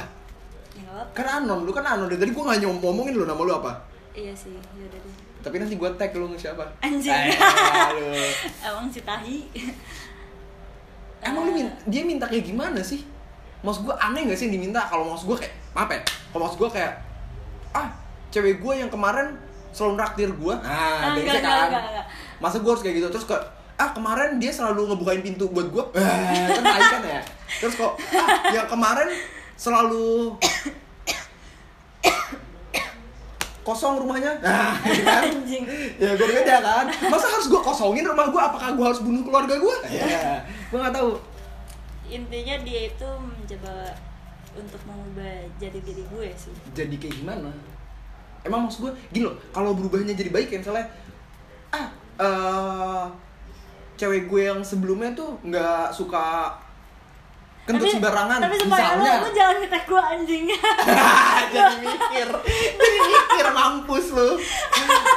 Ya Kan anon, lu kan anon dari tadi gua nggak nyom- ngomongin lu nama lu apa? iya sih ya udah deh Tapi nanti gua tag lu siapa? Anjing. Eh, [LAUGHS] emang si tahi [LAUGHS] Emang lu min- dia minta kayak gimana sih? Maksud gue aneh gak sih yang diminta? Kalau maksud gue kayak, apa ya? Kalau maksud gue kayak, ah, cewek gue yang kemarin selalu naktir gue. Nah, Ah, dari enggak, kan. enggak, enggak, enggak. Masa gue harus kayak gitu? Terus kok, ah kemarin dia selalu ngebukain pintu buat gue. Eh, kan kan ya? [LAUGHS] Terus kok, ah, yang kemarin selalu kosong rumahnya. Nah, gitu [LAUGHS] kan? anjing. Ya beda-beda kan? Masa harus gue kosongin rumah gue apakah gue harus bunuh keluarga gue ya gue nggak tahu. Intinya dia itu mencoba untuk mengubah jadi diri gue sih. Jadi kayak gimana? Emang maksud gue gini loh kalau berubahnya jadi baik ya misalnya ah eh cewek gue yang sebelumnya tuh nggak suka kentut sembarangan. tapi supaya misalnya. lo, lo jangan ngetek gue anjing. [LAUGHS] Jadi mikir. Jadi mikir mampus lu.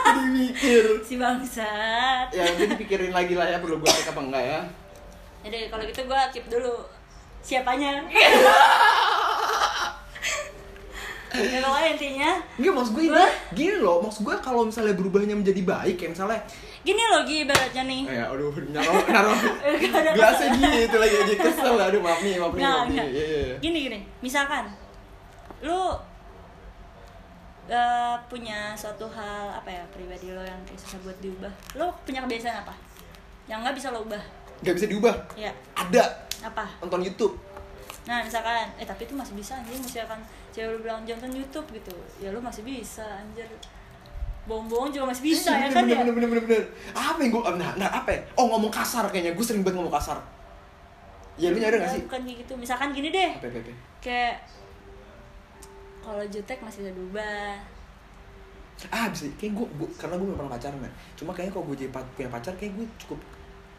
Jadi mikir. Si bangsat. Ya nanti dipikirin lagi lah ya perlu gue cek apa enggak ya. Jadi kalau gitu gue keep dulu. Siapanya? [LAUGHS] Ya pokoknya intinya. Enggak, maksud gue ini Gua- gini loh, maksud gue kalau misalnya berubahnya menjadi baik kayak misalnya gini loh Gi ibaratnya nih. Eh, aduh naruh naruh gelasnya kesel. gitu lagi aja kesel aduh maaf nih maaf nih maaf nih. Iya, iya, iya. gini gini. Misalkan lu eh, punya suatu hal apa ya pribadi lo yang kayak susah buat diubah. Lo punya kebiasaan apa? Yang nggak bisa lo ubah. Nggak bisa diubah? Ya ada. Apa? Nonton YouTube. Nah misalkan eh tapi itu masih bisa anjir misalkan cewek lu bilang jangan nonton YouTube gitu. Ya lu masih bisa anjir bohong-bohong juga masih bisa ya bener, kan bener, ya? bener, bener, bener, bener. apa yang gue nah, nah apa ya? Oh ngomong kasar kayaknya. Gue sering banget ngomong kasar. Ya lu nyadar gak Ya, sih bukan kayak gitu. Misalkan gini deh. Apa apa apa? Kayak kalau jutek masih bisa diubah ah bisa kayak gue, gue karena gue belum pernah pacaran ya cuma kayaknya kalau gue jadi punya pacar kayak gue cukup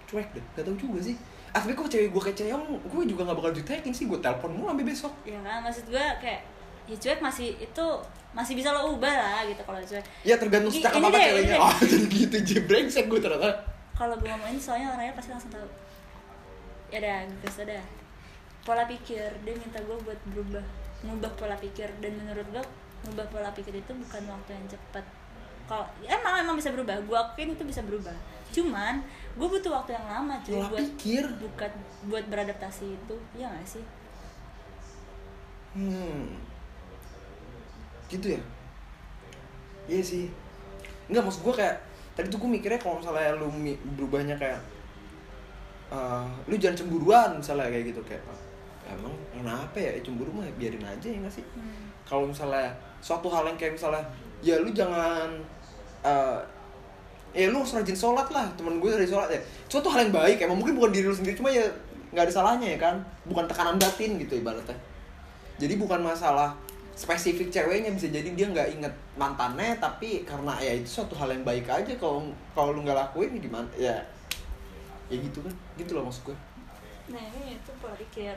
cuek deh. Gak tau juga sih. Ah tapi kok cewek gue kecewa gue juga gak bakal jutekin sih. Gue telepon mulu sampai besok. Ya kan maksud gue kayak ya cuek masih itu masih bisa lo ubah lah gitu kalau cuek. Ya tergantung secakap ini apa ceweknya. Oh [LAUGHS] jadi gitu je brengsek gue ternyata. kalau gue ngomongin soalnya orangnya pasti langsung tahu. Ya udah gue ada pola pikir dia minta gue buat berubah ngubah pola pikir. Dan menurut gue ngubah pola pikir itu bukan waktu yang cepat. Kalau emang emang bisa berubah. Gue akuin itu bisa berubah. Cuman gue butuh waktu yang lama cuy Pola buat pikir. bukan buat beradaptasi itu. Ya gak sih? Hmm. Gitu ya. Iya sih. Enggak maksud gue kayak tadi tuh gue mikirnya kalau misalnya lu berubahnya kayak eh, lu jangan cemburuan misalnya kayak gitu kayak "Ah, emang kenapa ya cemburu mah biarin aja ya nggak sih Hmm. kalau misalnya suatu hal yang kayak misalnya ya lu jangan eh ya lu harus rajin sholat lah temen gue dari sholat ya suatu hal yang baik emang mungkin bukan diri lu sendiri cuma ya nggak ada salahnya ya kan bukan tekanan batin gitu ibaratnya jadi bukan masalah spesifik ceweknya bisa jadi dia nggak inget mantannya tapi karena ya itu suatu hal yang baik aja kalau kalau lu nggak lakuin ya gimana? Ya ya gitu kan gitu loh maksud gue. Nah ini itu pola pikir.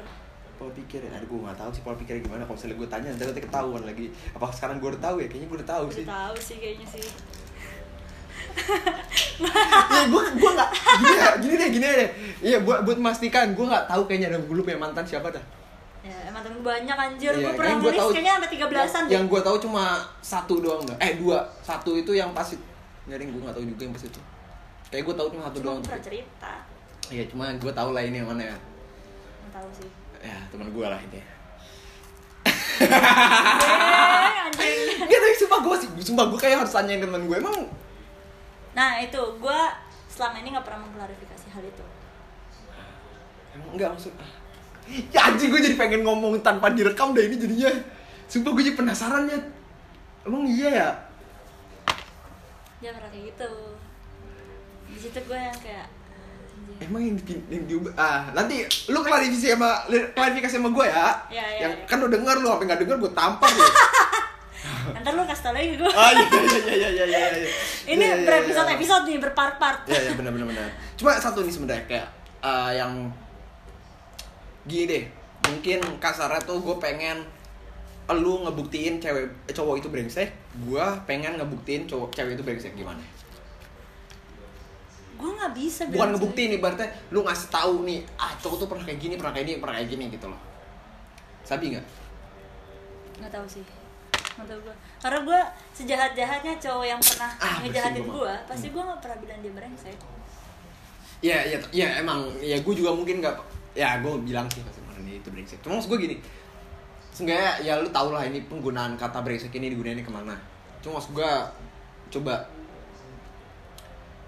Pola pikir ya, aduh gue nggak tahu sih pola pikirnya gimana. Kalau misalnya gue tanya nanti ketahuan lagi. Apa sekarang gue udah tahu ya? Kayaknya gue udah tahu sih. udah tahu sih kayaknya sih. [LAUGHS] Ya gue gue nggak gini ya gini deh gini deh. Iya buat buat memastikan gue nggak tahu kayaknya ada gue punya mantan siapa dah ya emang temen banyak anjir. Iya, gue pernah nulis tahu- kayaknya sampai tiga belasan yang gue tahu cuma satu doang dah eh dua. Satu itu yang pas itu. Gue nggak tahu juga yang pas itu. Kayak gue tahu cuma satu cuma doang. pernah cerita. Iya cuma gue tahu lah ini yang mana. Ya nggak tahu sih. Ya teman gue lah ini. Eh, anjing. Gak tapi sumpah gue sih, sumpah gue kayak harus tanyain temen gue emang nah itu gue selama ini nggak pernah mengklarifikasi hal itu. Emang enggak maksud [LAUGHS] Ya anjing gue jadi pengen ngomong tanpa direkam deh ini jadinya Sumpah gue jadi penasaran ya Emang iya ya? pernah kayak gitu di situ gue yang kayak anjir. Emang yang, di, yang diubah Ah nanti lu klarifikasi sama klarifikasi sama gue ya Iya, iya, Yang iya. kan lu denger lu apa nggak denger gue tampar lu [LAUGHS] ntar lu kasih tau lagi gue Oh iya iya iya iya iya iya. [LAUGHS] ini Iya, iya, berepisode iya. episode nih berpart-part Iya iya benar benar benar. Cuma satu nih sebenarnya kayak eh, yang gini deh. Mungkin kasarnya tuh gue pengen lu ngebuktiin cewek eh, cowok itu brengsek, gua pengen ngebuktiin cowok cewek itu brengsek gimana? gue nggak bisa Bukan ngebuktiin nih, berarti lu ngasih tahu nih, ah cowok tuh pernah kayak gini, pernah kayak gini, pernah kayak gini gitu loh. Sabi nggak? nggak tahu sih tahu gue karena gue sejahat jahatnya cowok yang pernah Ah, ngejahatin gue mau. pasti Hmm. gue nggak pernah bilang dia brengsek Iya iya iya emang ya gue juga mungkin nggak ya gue bilang sih pasti ini itu brengsek. Cuma maksud gue gini, seenggaknya ya lu tau lah ini penggunaan kata brengsek ini digunainnya ke mana. Cuma maksud gue coba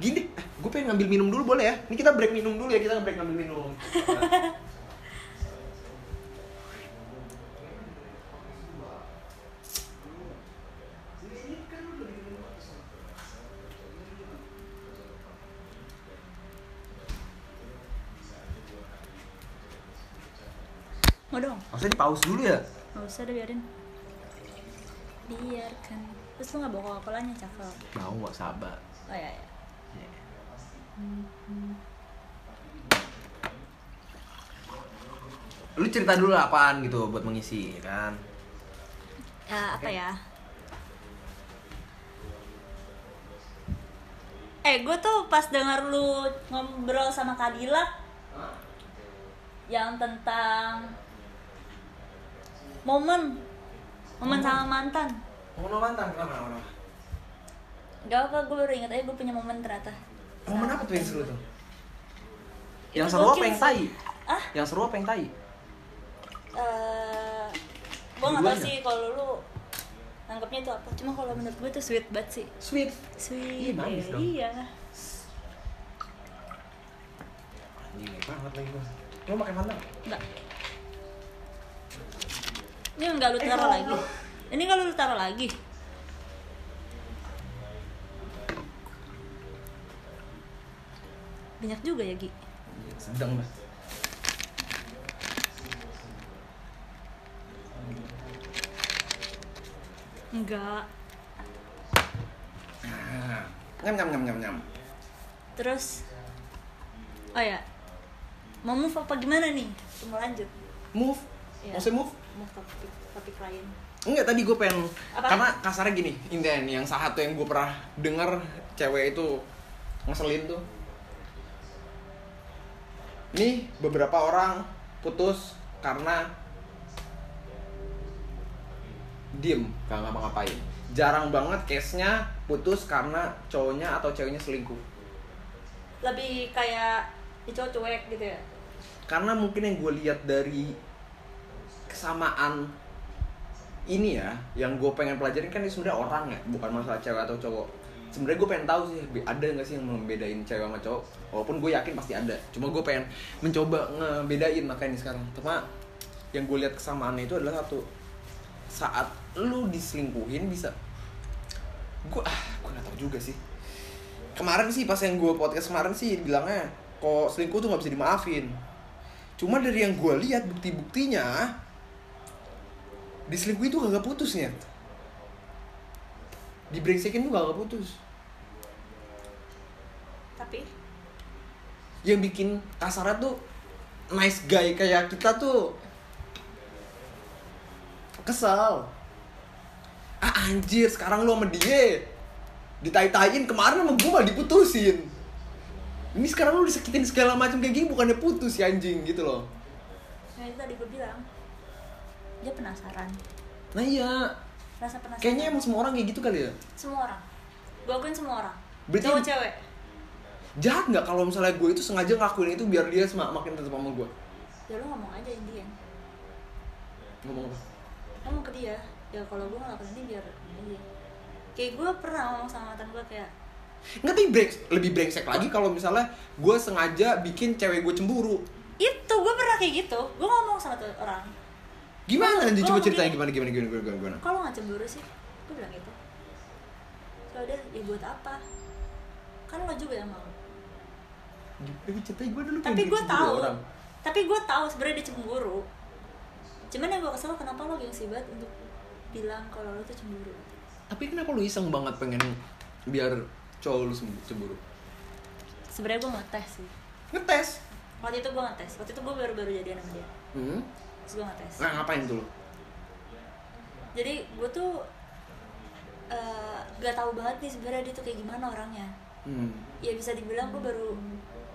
gini, eh, gue pengen ngambil minum dulu boleh ya? Ini kita break minum dulu ya kita break ngambil minum. [LAUGHS] mau dong? Maksudnya di pause dulu ya? nggak usah deh biarin. Biarkan. Terus lu nggak bawa coca colanya cakep Mau nggak sabar. oh iya iya. Lu cerita dulu lah apaan gitu buat mengisi ya kan? ya apa ya? Eh gue tuh pas denger lu ngobrol sama Kadila yang tentang momen momen sama mantan Mau mantan kenapa kenapa? gak apa gue baru inget aja gue punya momen ternyata Momen apa tuh yang seru tuh? Yang seru apa yang tai? ah Yang seru apa yang tai? eh gue gak tau Dua-duanya? sih kalau lu anggapnya itu apa cuma kalau menurut gue tuh sweet banget sih Sweet. sweet Iya, manis ya, dong. iya Anjing banget lagi gua. Lu pakai Fanta nggak? Enggak ini enggak lu Eh, taruh kalau- lagi ini kalau lu taruh lagi banyak juga ya Gi Sedang dah. enggak Ah. Nyam nyam nyam nyam nyam. terus oh ya mau move apa gimana nih mau lanjut Move. Iya. Maksudnya move? Move topik topik lain Enggak tadi gue pengen Apa? karena kasarnya gini, Inden yang salah satu yang gue pernah denger cewek itu ngeselin tuh. Nih beberapa orang putus karena diem gak ngapa-ngapain. Jarang banget case-nya putus karena cowoknya atau ceweknya selingkuh. lebih kayak cowok cuek gitu ya karena mungkin yang gue lihat dari kesamaan ini ya yang gue pengen pelajarin kan ini sebenarnya orang ya bukan masalah cewek atau cowok. Sebenarnya gue pengen tahu sih ada nggak sih yang membedain cewek sama cowok? Walaupun gue yakin pasti ada cuma gue pengen mencoba ngebedain makanya sekarang. Cuma yang gue lihat kesamaannya itu adalah satu saat lu diselingkuhin bisa gue ah gue nggak tahu juga sih. Kemarin sih pas yang gue podcast kemarin sih bilangnya kok selingkuh tuh nggak bisa dimaafin? Cuma dari yang gue lihat bukti-buktinya diselingkuh itu kagak putusnya dibrengsekin tuh kagak putus. Tapi? Yang bikin kasarnya tuh nice guy kayak kita tuh kesel. Ah anjir sekarang lu sama dia ditai-taiin kemarin sama gue malah diputusin. Ini sekarang lu disakitin segala macam kayak gini bukannya putus ya anjing gitu loh. Yang itu tadi gue bilang dia penasaran. Nah iya. Rasa penasaran. Kayaknya emang semua orang kayak gitu kali ya? Semua orang. Gue akuin semua orang. Berarti- cowok cewek. Jahat nggak kalau misalnya gue itu sengaja ngelakuin itu biar dia semak makin tetap sama gue ya lu ngomong aja Indian. Ngomong apa? Ngomong ke dia. Ya kalau gue ngelakuin ini biar ini kayak gue pernah ngomong sama mantan gue kayak nggak tapi breng, lebih brengsek lagi kalau misalnya gue sengaja bikin cewek gue cemburu. Itu gue pernah kayak gitu. Gue ngomong sama tuh orang gimana Gua coba gini. gimana gimana gimana gimana gimana kalau nggak cemburu sih gue bilang gitu kalau dia ya buat apa kan lo juga yang mau Gimana ceritanya gue dulu tapi gue tahu orang. tapi gue tahu sebenarnya dia cemburu cuman yang gue kesel kenapa lo gengsi banget untuk bilang kalau lo tuh cemburu Tapi kenapa lu iseng banget pengen biar cowok sembuh cemburu? sebenarnya gue ngetes sih Ngetes. waktu itu gue ngetes waktu itu gue baru-baru jadian sama dia Hmm. Terus gue ngetes. Nah, ngapain tuh jadi gue tuh eh, gak tahu banget nih sebenarnya dia tuh kayak gimana orangnya. Hmm. ya bisa dibilang gue baru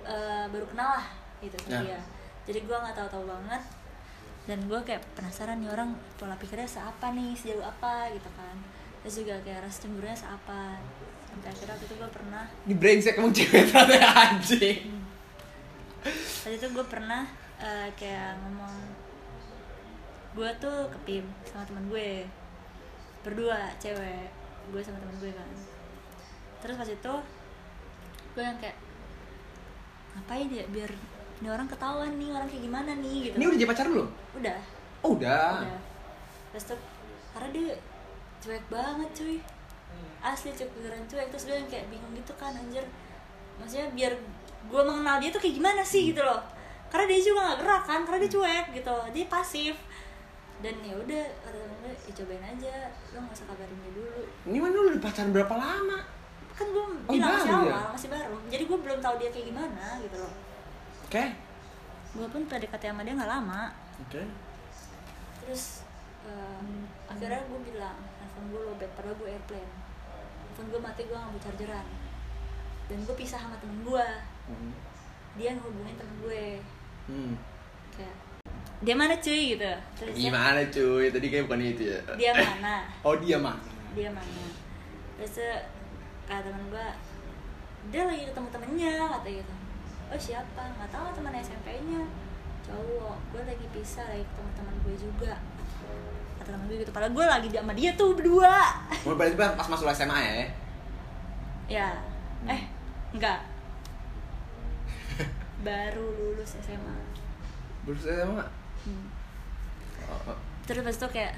eh, baru kenal lah gitu sama Ya. dia. Jadi gue nggak tahu-tahu banget. Dan gue kayak penasaran nih orang pola pikirnya seapa nih sejauh apa gitu kan. Terus juga kayak rasa cemburunya seapa. Sampai akhirnya waktu itu gue pernah Ini brengsek emang cewek anjing. waktu itu gue pernah eh, kayak ngomong gue tuh ke PIM sama teman gue. Berdua cewek. Gue sama teman gue kan. Terus pas itu gue yang kayak ngapain ya biar ini orang ketahuan nih orang kayak gimana nih gitu. Ini udah jadi pacar lu? udah. Oh, udah. udah. Terus tuh karena dia cuek banget cuy. Asli cuek beneran cuek. Terus gue yang kayak bingung gitu kan anjir. Maksudnya biar gue mengenal dia tuh kayak gimana sih gitu loh. Karena dia juga nggak gerak kan karena dia cuek gitu. Dia pasif dan ya udah kata temen gue ya cobain aja lo nggak usah kabarin dia dulu Ini mana lu udah pacaran berapa lama? kan gue Oh, bilang masih baru awal ya? masih baru jadi gue belum tahu dia kayak gimana gitu loh Oke. gue pun PDKT sama dia nggak lama Oke. terus eh, akhirnya gue bilang handphone gue lobet padahal gue airplane handphone gue mati gue ngambil chargeran dan gue pisah sama temen gue Hmm. dia ngehubungin temen gue Hmm. kayak dia mana cuy gitu. Terus Gimana cuy? Tadi kayak bukan itu ya. dia mana? [LAUGHS] Oh, dia mah. dia mana? Terus kata temen gue dia lagi ketemu temennya kata gitu. Oh siapa? Nggak tahu teman SMP nya cowok. Gue lagi pisah lagi ketemu teman gue juga. Kata temen gue gitu. Padahal gue lagi sama dia tuh berdua. [LAUGHS] Mau berarti pas masuk SMA ya? ya. Eh enggak. [LAUGHS] Baru lulus SMA Baru SMA. hmm. Oh, terus pas itu kayak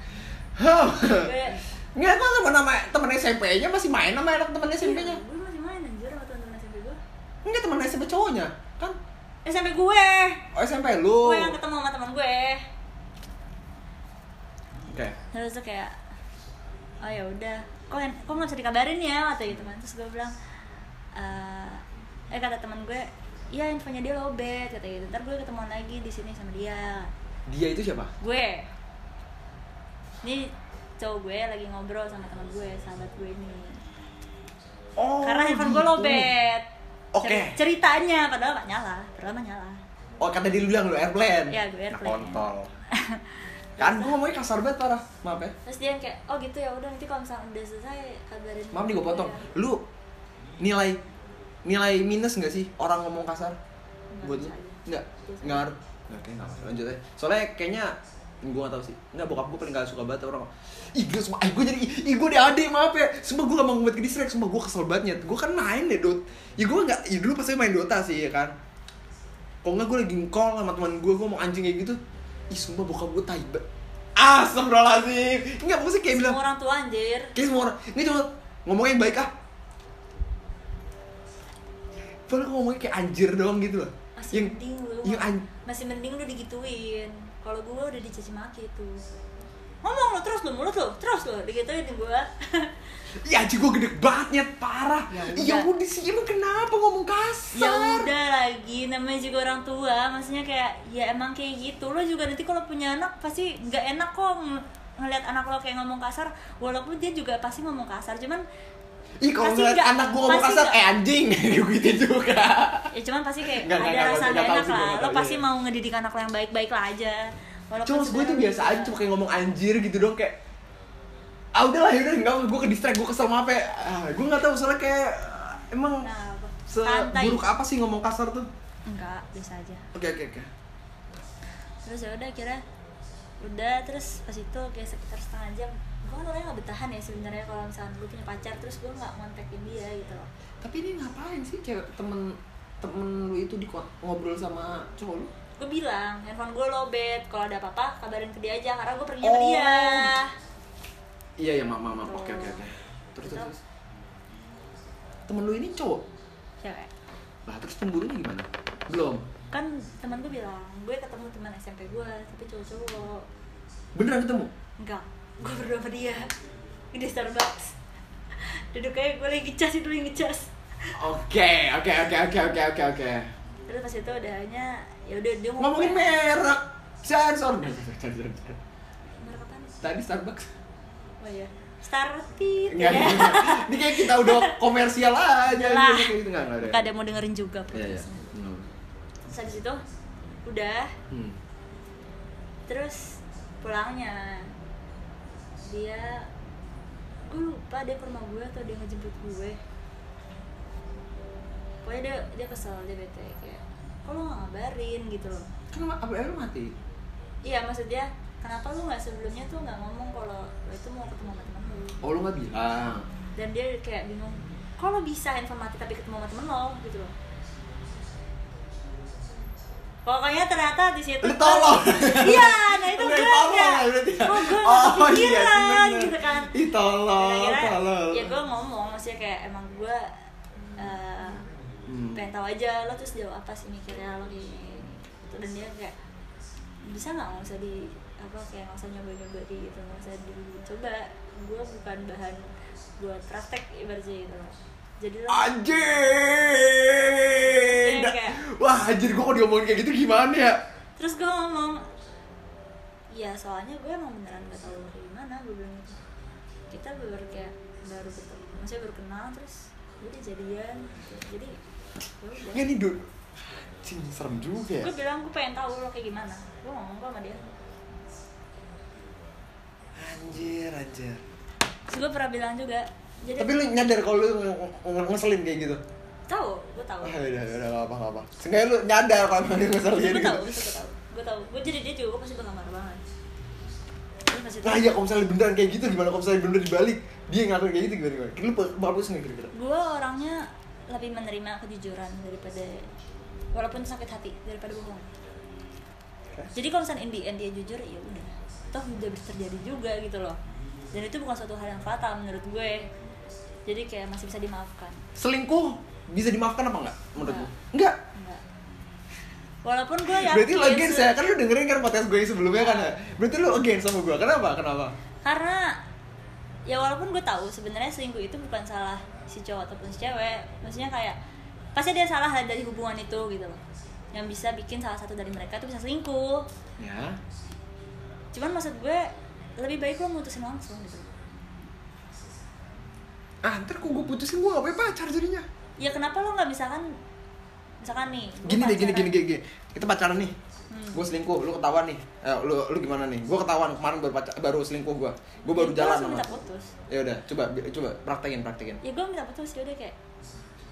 Nggak, kok temen nama temen SMP-nya masih main sama anak temen SMP-nya? Iya, gue masih main anjir sama teman-teman SMP gue Enggak temen SMP cowoknya, kan? SMP gue Oh SMP lu. gue yang ketemu sama teman gue Oke. terus tuh kayak oh ya udah kok kok nggak bisa dikabarin ya atau gitu kan terus gue bilang eh eh kata teman gue iya infonya dia lobet kata gitu ntar gue ketemuan lagi di sini sama dia Dia itu siapa? gue ini cowok gue lagi ngobrol sama teman gue sahabat gue ini Oh. karena handphone gue gitu. lobet Oke. Ceri- ceritanya padahal gak nyala padahal mah nyala Oh kata dia lu bilang lu airplane. Iya, gue airplane. Nah, kontol. [LAUGHS] kan gua ngomongnya kasar banget parah. Maaf ya. terus dia yang kayak oh gitu ya udah nanti kalau misalnya udah selesai kabarin Maaf nih gue potong. ya." Lu nilai nilai minus nggak sih orang ngomong kasar? Nggak Buat lu? Enggak. Enggak. Enggak kayak enggak. Lanjut aja. Soalnya kayaknya gue gak tau sih. Enggak bokap gue paling gak suka banget orang. Ih gue sumpah. Ih gue jadi Ih gue di adik maaf ya. Sumpah gue gak mau ngebuat ke distract Sumpah. Gue kesel banget Gue kan main deh Dot. Ya gue gak Ya dulu pasti main Dota sih ya kan. Kok enggak gue lagi call sama teman gue Gue mau anjing kayak gitu. Ih sumpah bokap gue tai banget Astagfirullahaladzim. Enggak maksudnya kayak bilang semua orang tua anjir. Kayak semua orang Ini cuma ngomongnya yang baik ah Padahal ngomongnya kayak anjir doang gitu loh. Masih Yang mending lu. Yang an masih mending lu digituin. Kalau gue udah dicaci maki tuh ngomong lo terus lo mulut lo terus lo digituin gue [LAUGHS] Ya anjing gue gede banget nyet. Parah. Ya Ya udah. sih emang kenapa ngomong ya kasar udah lagi namanya juga orang tua. Maksudnya kayak ya emang kayak gitu. Lo juga nanti kalau punya anak pasti nggak enak kok ng- ngeliat anak lo kayak ngomong kasar. Walaupun dia juga pasti ngomong kasar cuman Ih kalau ngeliat nggak- anak gue ngomong kasar nggak- Eh anjing [LAUGHS] gitu juga. Ya cuman pasti kayak Nggak, nggak, ada nggak, rasa nggak nggak tahu enak nggak lah. Lo pasti iya. mau ngedidik anak lo yang baik-baik lah aja. Walaupun Cuma gue tuh biasa aja cuma kayak ngomong anjir gitu dong kayak Ah udahlah yaudah enggak gue ke distract gue kesel maaf ya. Ah, Gue gak tahu soalnya kayak Emang Nah, seburuk apa sih ngomong kasar tuh? Enggak biasa aja. Oke oke oke. Terus ya udah kira udah terus pas itu kayak sekitar setengah jam gue kan orangnya gak betahan ya sebenarnya kalau misalnya gue punya pacar terus gue nggak ngontekin dia gitu loh Tapi ini ngapain sih cewek temen temen lu itu di ngobrol sama cowok lu? gue bilang handphone gue lobet kalau ada apa-apa kabarin ke dia aja karena gue pergi sama Oh, dia Iya ya maaf. Tuh. Oke oke oke. Terus Gitu. terus. Temen lu ini cowok? cewek Lah terus cemburunya gimana? Belum. kan teman gue bilang gue ketemu teman SMP gue tapi cowok-cowok Beneran ketemu? enggak gue berdua sama dia di Starbucks duduk kayak gue lagi ngecas itu lagi ngecas Oke, oke, oke, oke, oke, oke, oke. terus pas itu udahnya ya udah dia mau Ngomongin merek. Sensor. merek apa? Tadi Starbucks. oh iya Enggak, ya. Ini kayak kita udah [LAUGHS] komersial aja. lah gitu enggak ada. gak ada mau dengerin juga Iya, iya. Hmm. terus habis itu udah Hmm. terus pulangnya dia gue lupa dia ke rumah gue atau dia ngejemput gue. Pokoknya dia dia kesel dia bete kayak kok lo gak ngabarin? gitu loh. Kenapa apa lu mati? iya maksudnya kenapa lu nggak sebelumnya tuh nggak ngomong kalau lo itu mau ketemu sama temen lu? Oh, lu enggak bilang. dan dia kayak bingung kok lo bisa mati tapi ketemu sama temen lo gitu loh pokoknya ternyata di situ Lu tolong. [LAUGHS] iya nah itu Lu gue ya berarti ya. oh gue Oh, iya bener. gitu kan Ih, tolong, tolong. ya gue ngomong maksudnya kayak emang gue eh, Hmm. pengen tahu aja lo terus jawab apa sih mikirnya lo gini gitu dan dia kayak bisa nggak nggak usah di apa kayak nggak usah nyoba nyoba gitu nggak usah dicoba gue bukan bahan buat praktek ibaratnya gitu jadi Anjing. Kayak- Wah, anjir gua kok diomongin kayak gitu gimana ya? terus gue ngomong ya soalnya gue emang beneran gak tahu dari mana gue bilang gitu kita baru kayak baru ketemu maksudnya baru kenal terus udah jadian gitu. jadi ya udah Enggak nih, Dun. Anjing, serem juga ya. gue bilang gue pengen tahu lo kayak gimana gue ngomong sama dia Anjir, anjir. terus gue pernah bilang juga jadi Tapi lu nyadar kalau lu nge- nge- ngeselin kayak gitu? tahu gue tahu Ah, udah, udah, gak apa, gak apa. Seenggaknya lu nyadar kalau dia ngeselin gue gitu. tahu gue tahu gue tahu gue jadi dia juga gue pasti bakal marah banget Nah iya kalau misalnya beneran kayak gitu gimana kalau misalnya bener dibalik dia ngelakuin kayak gitu gimana gimana? Lu bagus nggak kira-kira? gue orangnya lebih menerima kejujuran daripada walaupun sakit hati daripada bohong jadi kalau misalnya in the end dia jujur ya udah toh udah bisa terjadi juga gitu loh dan itu bukan suatu hal yang fatal menurut gue jadi kayak masih bisa dimaafkan Selingkuh bisa dimaafkan apa enggak menurut lu? Enggak. Enggak. walaupun gue yakin Berarti lu against ya? Kan lu dengerin kan podcast gue yang sebelumnya kan ya? Berarti lu against sama gue. Kenapa? Kenapa? karena ya walaupun gue tahu sebenarnya selingkuh itu bukan salah si cowok ataupun si cewek maksudnya kayak pasti dia salah dari hubungan itu gitu loh yang bisa bikin salah satu dari mereka tuh bisa selingkuh Ya. cuman maksud gue lebih baik lo mutusin langsung gitu Ah, ntar kok gue putusin gue gak punya pacar jadinya. ya kenapa lo nggak misalkan misalkan nih Gini deh, gini, gini, gini, gini. Kita pacaran nih. Hmm. Gue selingkuh, lu ketahuan nih. Eh, lu lu gimana nih? Gue ketahuan kemarin baru pacar, baru selingkuh gue. Gue baru Ya, jalan langsung sama. minta putus Ya udah, coba coba praktekin, praktekin. ya gue minta putus ya udah kayak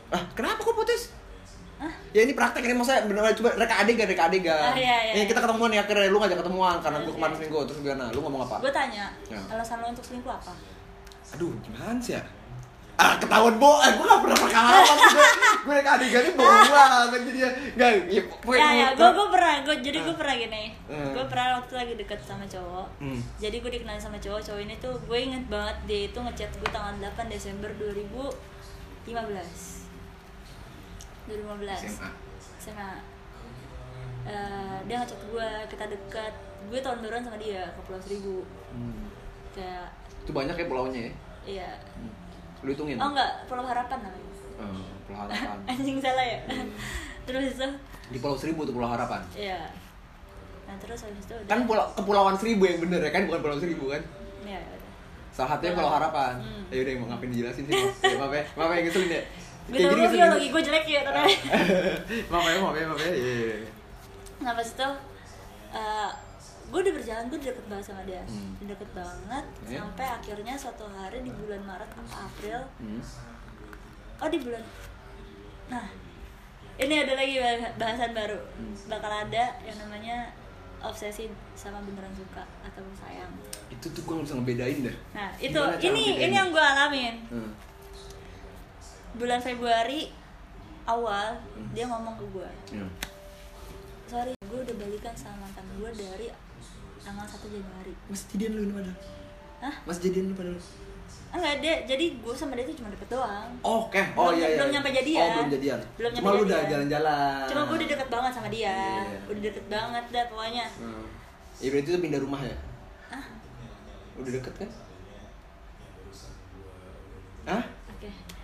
Ah, kenapa kok putus? ah Ya ini praktek ini maksudnya beneran coba reka adegan, reka adegan. Ah, iya, iya, Ini iya. kita ketemuan ya akhirnya lu ngajak ketemuan karena gue Iya, kemarin iya. selingkuh terus gimana? Lu ngomong apa? gue tanya Ya. alasan lo untuk selingkuh apa Aduh, gimana sih ya? Ah, ketahuan bo, eh, gue gak pernah pengalaman gue Gue reka adegannya bohong banget jadi ya Gak, ya pokoknya ya ya gua- gue gue pernah gue jadi gue pernah gini Hmm. gue pernah waktu lagi deket sama cowok Hmm. jadi gue dikenalin sama cowok cowok ini tuh gue inget banget dia itu ngechat gue tanggal 8 Desember 2015 2015 SMA. SMA Eh, dia ngechat gue kita dekat gue tahun baruan sama dia ke Pulau Seribu Hmm. kayak Itu banyak ya pulaunya ya? iya Hmm. Lu hitungin? oh enggak. Pulau Harapan namanya. Oh, Pulau Harapan. [LAUGHS] Anjing salah ya? Terus itu? Di Pulau Seribu tuh Pulau Harapan? Iya. Nah terus habis itu udah. Kan pulau, Kepulauan Seribu yang bener ya kan? Bukan Pulau Seribu kan? Iya, udah. Salah satunya Pulau Harapan. Hmm. Ya udah mau ngapain dijelasin sih? Ya, maaf ya, maaf ya ngeselin ya. Gue tau lu biologi gue jelek ya ternyata. [LAUGHS] Maaf ya, maaf ya, maaf ya. Iya, iya, iya. Nah pas itu eh, Gue udah berjalan, gue udah deket banget sama dia Hmm. Udah Deket banget Iya. Sampai akhirnya suatu hari di bulan Maret atau April Hmm. Oh di bulan Nah Ini ada lagi bah- bahasan baru Hmm. Bakal ada yang namanya Obsesi sama beneran suka atau sayang Itu tuh gue gak bisa ngebedain dah Nah itu, ini ini yang gue alamin Hmm. Bulan Februari awal Hmm. dia ngomong ke gue Ya. sorry gue udah balikan sama mantan gue dari tanggal 1 Januari Masih jadian lu ini padahal? Hah? Masih jadian lu padahal? enggak deh jadi gue sama dia tuh cuma deket doang Oh, Oke, oh Belum- iya iya belum nyampe jadian. Oh belum jadian Belum Cuma nyampe lu udah jadian. jalan-jalan cuma gue udah deket banget sama dia Iya. udah deket banget dah pokoknya Hmm. Ya berarti itu pindah rumah ya? ah Udah deket kan? Hah?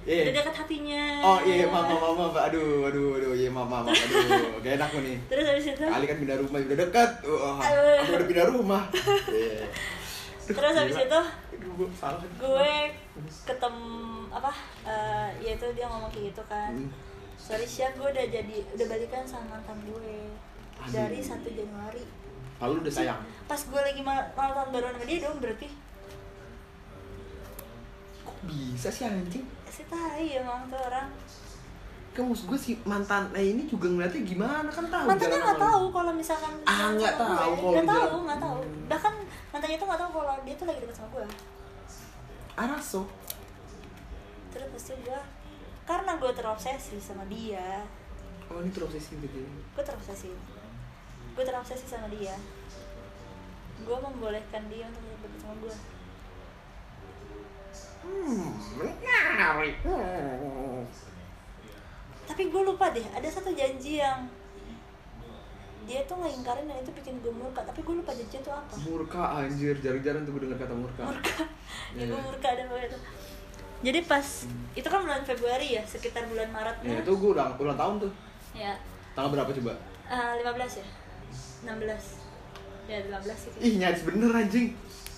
Iya. udah dekat hatinya Oh iya, maaf, maaf, maaf, maaf. Aduh, aduh, aduh, iya, maaf, maaf, maaf. aduh, [LAUGHS] gak enak nih. terus habis itu Kali kan pindah rumah udah dekat, Aduh. aku udah pindah rumah. Iya. Aduh, terus habis itu Aduh, gue ketemu apa eh ya itu dia ngomong kayak gitu kan Hmm. sorry Syah gue udah jadi udah balikan sama mantan gue dari 1 Januari Lalu udah sayang. pas gue lagi ma- malam tahun baru sama dia dong berarti Kok bisa sih anjing? Sih tai emang tuh orang Kan maksud gue si mantan nah ini juga ngeliatnya gimana kan tahu. mantannya nggak tahu kalau misalkan Ah, nggak tahu kalau nggak tahu nggak tahu bahkan mantannya itu nggak tahu kalau dia tuh lagi dekat sama gue Araso. terus pasti gue karena gue terobsesi sama dia Oh ini terobsesi gitu. ya. gue terobsesi gue terobsesi sama dia gue membolehkan dia untuk dekat sama gue Hmm, menarik. Hmm. tapi gue lupa deh ada satu janji yang dia tuh ngingkarin dan itu bikin gue murka tapi gue lupa janji itu apa Murka anjir, jarang-jarang tuh gue denger kata murka. murka [LAUGHS] ya gue murka ada pokoknya tuh jadi pas itu kan bulan Februari ya sekitar bulan Maret Ya itu gue ulang ulang tahun tuh. ya Tanggal berapa coba? eh, 15 ya 16 ya 15 sih Ih nyaris bener anjing.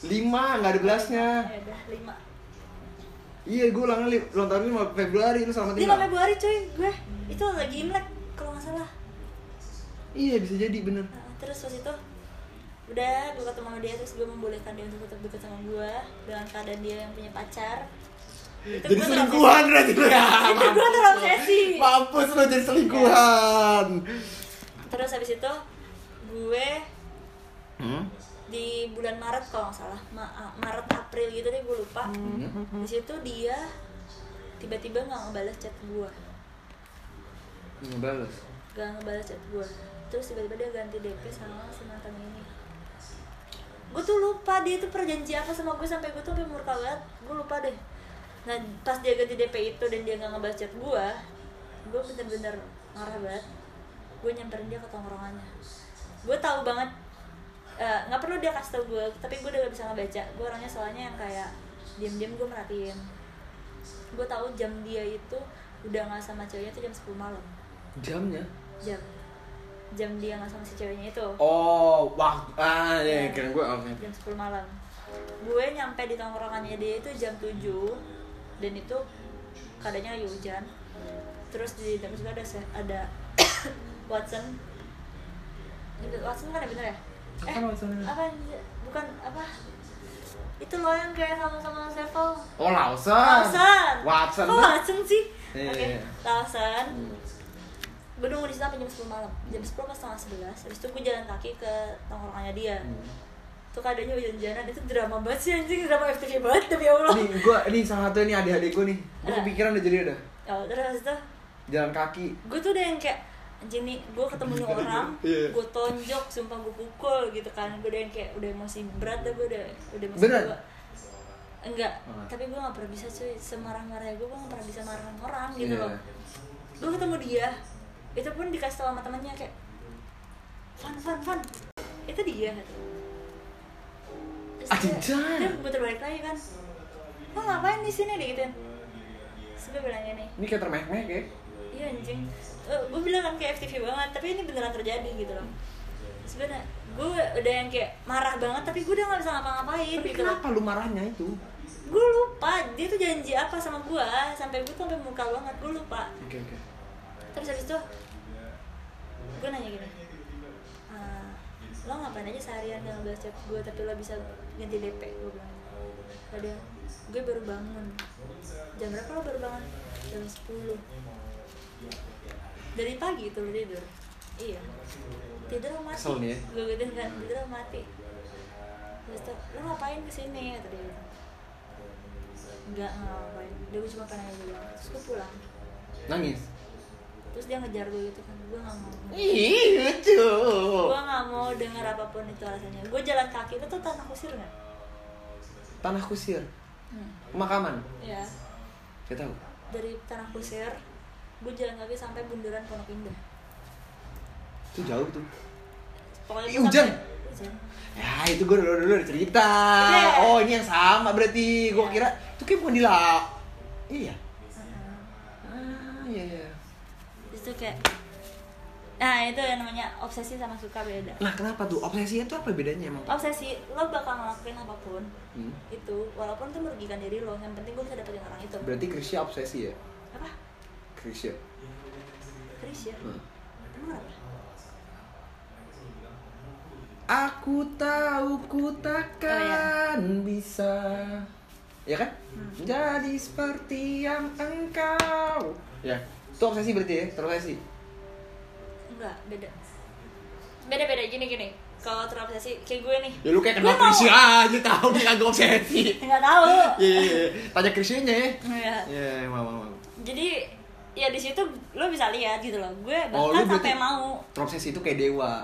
Lima nggak ada belasnya. ya udah 5 Iya gue ulang li- ulang tahun 5 Februari lu selamat 5 tinggal. Februari cuy gue itu lagi Imlek kalau nggak salah Iya bisa jadi bener. Nah, terus pas itu udah gue ketemu sama dia terus gue membolehkan dia untuk tetap dekat sama gue dengan keadaan dia yang punya pacar itu Jadi selingkuhan berarti ya. [LAUGHS] itu gue terobsesi Mampus lu jadi selingkuhan. terus habis itu gue Hmm? Di bulan Maret kalau nggak salah. Ma- ah, Maret April gitu deh gue lupa. Di situ dia tiba-tiba nggak ngebalas chat gue Ngebales. gak ngebalas chat gue terus tiba-tiba dia ganti DP sama si mantan ini. Gue tuh lupa dia tuh perjanji apa sama gue sampai gue tuh sampai murka banget. Gue lupa deh. Nah pas dia ganti DP itu dan dia gak ngebalas chat gue gue bener-bener marah banget. Gue nyamperin dia ke tongkrongannya. Gue tahu banget eh, nggak perlu dia kasih tau gue tapi gue udah gak bisa ngebaca. Gue orangnya soalnya yang kayak diam-diam gue merhatiin. Gue tahu jam dia itu udah nggak sama ceweknya tuh jam 10 malam. Jamnya? jam. Jam dia nggak sama si ceweknya itu. Oh, waktu ah ya Iya. kira gue oke. jam 10 malam. Gue nyampe di tongkrongannya dia itu jam 7 dan itu keadaannya lagi hujan. Terus di dekat situ ada ada [COUGHS] Watson. Watson kan ya bener ya Apa Watson? apa bukan apa itu loh yang kayak sama-sama Sevel Oh, Lawson. Lawson Watson. kok Watson sih Iya, oke iya. Lawson gue nunggu di situ sampai jam 10 malam jam 10 pas setengah 11 habis itu gue jalan kaki ke tongkrongannya dia Hmm. tuh keadaannya hujan-hujanan itu drama banget sih anjing drama FTV banget demi Allah Nih, gue ini salah satu ini adik-adik gue nih. Gue Eh. kepikiran udah jadi udah. oh, terus itu Jalan kaki. gue tuh udah yang kayak anjing nih gue ketemu nih [LAUGHS] orang Iya. gue tonjok sumpah gue pukul gitu kan gue udah yang kayak udah emosi berat dah gue udah udah emosi Beneran? gua. enggak Oh. tapi gue gak pernah bisa cuy semarah-marahnya gue gue gak pernah bisa marahin orang gitu Iya. loh gue ketemu dia itu pun dikasih tau sama temennya kayak fun fun fun itu dia Anjay. dia putar balik lagi kan lo ngapain di sini deh gituin terus gue bilang gini Ini kayak termeh-meh ya. iya anjing gue bilang kan kayak FTV banget tapi ini beneran terjadi gitu loh. Terus gue, udah yang kayak marah banget tapi gue udah gak bisa ngapa-ngapain Tapi gitu loh. kenapa lu marahnya itu? gue lupa dia tuh janji apa sama gue sampai gue tuh sampai muka banget gue lupa. Oke oke. terus habis itu gue nanya gini "Ah, lo ngapain aja seharian ngebalas chat gue tapi lo bisa ganti DP gue bilang ada gue baru bangun. Jam berapa lo baru bangun? Jam 10 dari pagi tuh lo tidur. Iya. Tidur lo mati. Kesel ya. gue gituin kan tidur lo mati. Terus tuh lo ngapain ke sini? kata dia. Enggak nggak ngapain. Dia gue cuma pengen aja doang. Terus gue pulang. Nangis. terus dia ngejar gue gitu kan. Gue nggak mau. Ih, lucu. gue nggak mau dengar apa pun itu alasannya. Gue jalan kaki. Itu tuh tanah kusir nggak? Tanah kusir. hmm. Pemakaman. ya Gak tahu. dari tanah kusir gue jalan kaki sampai bundaran pondok indah Itu jauh tuh. pokoknya Ih, hujan? sampai- Ya itu gue dulu dulu cerita. Iya. Oh ini yang sama berarti. Gue Iya. kira itu kayak bukan di la. Iya. Heeh. kayak nah itu yang namanya obsesi sama suka beda Nah kenapa tuh? Obsesi itu apa bedanya emang? obsesi lo bakal ngelakuin apa pun Hmm. itu walaupun itu merugikan diri lo yang penting gue bisa dapetin orang itu Berarti Krisya obsesi ya? Krisya. Chris ya Hmm. Aku tahu ku takkan bisa. Ya kan? Jadi seperti yang engkau. Ya, itu obsesi berarti ya? Terobsesi? Enggak beda. Beda beda gini gini. Kalau terobsesi kayak gue nih. Ya lu kayak kenal Krisya aja tahu dia kagak obsesi. [LAUGHS] Nggak tahu. Iya, iya, iya. tanya Krisyanya ya. Iya. Iya, mau, mau. Jadi ya di situ lo bisa lihat gitu loh. Gue Oh, bahkan berarti- sampai mau. Terobsesi itu kayak dewa.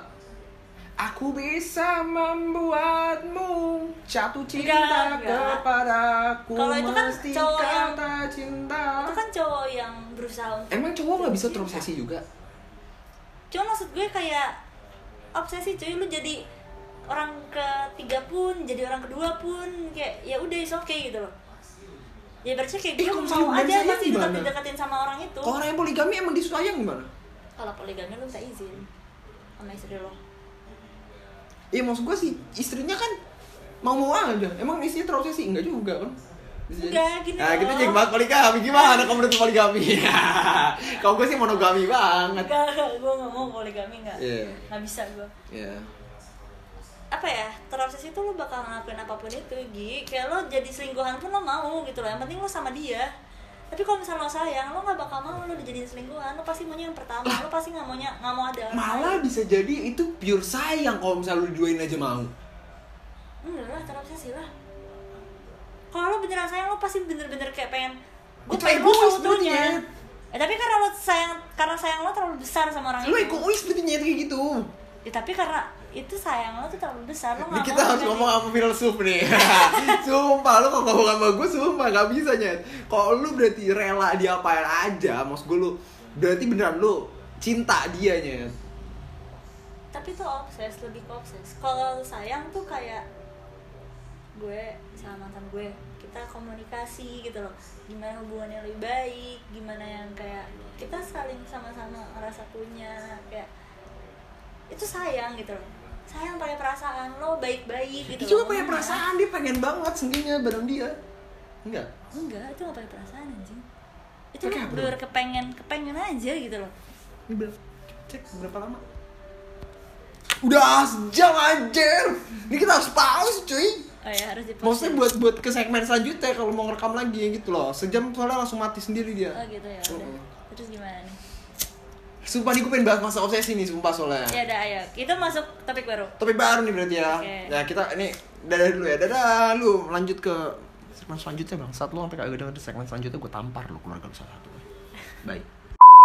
Aku bisa membuatmu jatuh cinta Enggak, enggak. kepadaku. Kalau itu kan cowok yang- cinta. Itu kan cowok yang berusaha untuk Emang cowok nggak bisa terobsesi juga? cuma maksud gue kayak obsesi cuy. Lu jadi orang ketiga pun jadi orang kedua pun kayak ya udah is okay gitu loh ya berarti kayak Eh, kalau mau aja masih gimana? dekat deketin sama orang itu Kalau orang yang poligami emang disayang gimana? kalau poligami lu minta izin sama istri lo Iya maksud gue sih istrinya kan mau-mau aja Emang istrinya terobsesi? Enggak juga kan? Enggak, gini Nah, kita loh. jadi bahas poligami Gimana kamu menurut poligami? [LAUGHS] Kalau gue sih monogami banget enggak gue gak mau poligami enggak Iya. nggak bisa gue Iya apa ya terobsesi itu lo bakal ngelakuin apa pun itu Gi. Kayak lo jadi selingkuhan pun lo mau gitu loh yang penting lo sama dia. Tapi kalau misalnya lo sayang lo nggak bakal mau lo dijadiin selingkuhan. Lo pasti maunya yang pertama lo pasti nggak maunya nggak mau ada orang Malah lain. bisa jadi itu pure sayang kalau misalnya lu diduain aja mau. Enggak lah terobsesi lah. Kalau lo beneran sayang lo pasti bener-bener kayak pengen gue pengen lo egois berarti, eh, tapi karena lo sayang karena sayang lo terlalu besar sama orang Lu itu. egois berarti nyet kayak gitu. Ya, tapi karena itu sayang lo tuh terlalu besar lo Ini nggak kita harus ngomong apa filsuf nih. Sumpah lu kalau ngomong sama gue [LAUGHS] sumpah gak bisa nyet. Kalau lu berarti rela diapain aja? Maksud gue lu Berarti beneran lu cinta dia nyet. Tapi itu obses lebih ke obses. Kalau sayang tuh kayak gue sama mantan gue kita komunikasi gitu loh. Gimana hubungannya lebih baik gimana yang kayak kita saling sama-sama ngerasa punya kayak itu sayang gitu loh sayang pakai perasaan lo baik-baik gitu Dia juga Enggak. perasaan Dia pengen banget sendirinya bareng dia. Enggak? Enggak itu gak pakai perasaan anjing. Itu Pakai lo bener kepengen kepengen aja gitu loh. Ini berapa Cek berapa lama? Udah sejam anjir. Ini kita harus pause cuy. Oh ya harus di Maksudnya buat buat ke segmen selanjutnya kalau mau ngerekam lagi gitu loh. Sejam soalnya langsung mati sendiri dia. oh gitu ya udah. Mm-mm. terus gimana nih Sumpah nih gue pengen bahas masa obsesi nih sumpah soalnya. ya udah ayo kita masuk topik baru Topik baru nih berarti ya. Oke. Ya kita ini dadah dulu ya. Dadah lu lanjut ke segmen selanjutnya bang. Saat lu sampai kagak denger segmen selanjutnya gue tampar lu keluarga lu satu. Bye.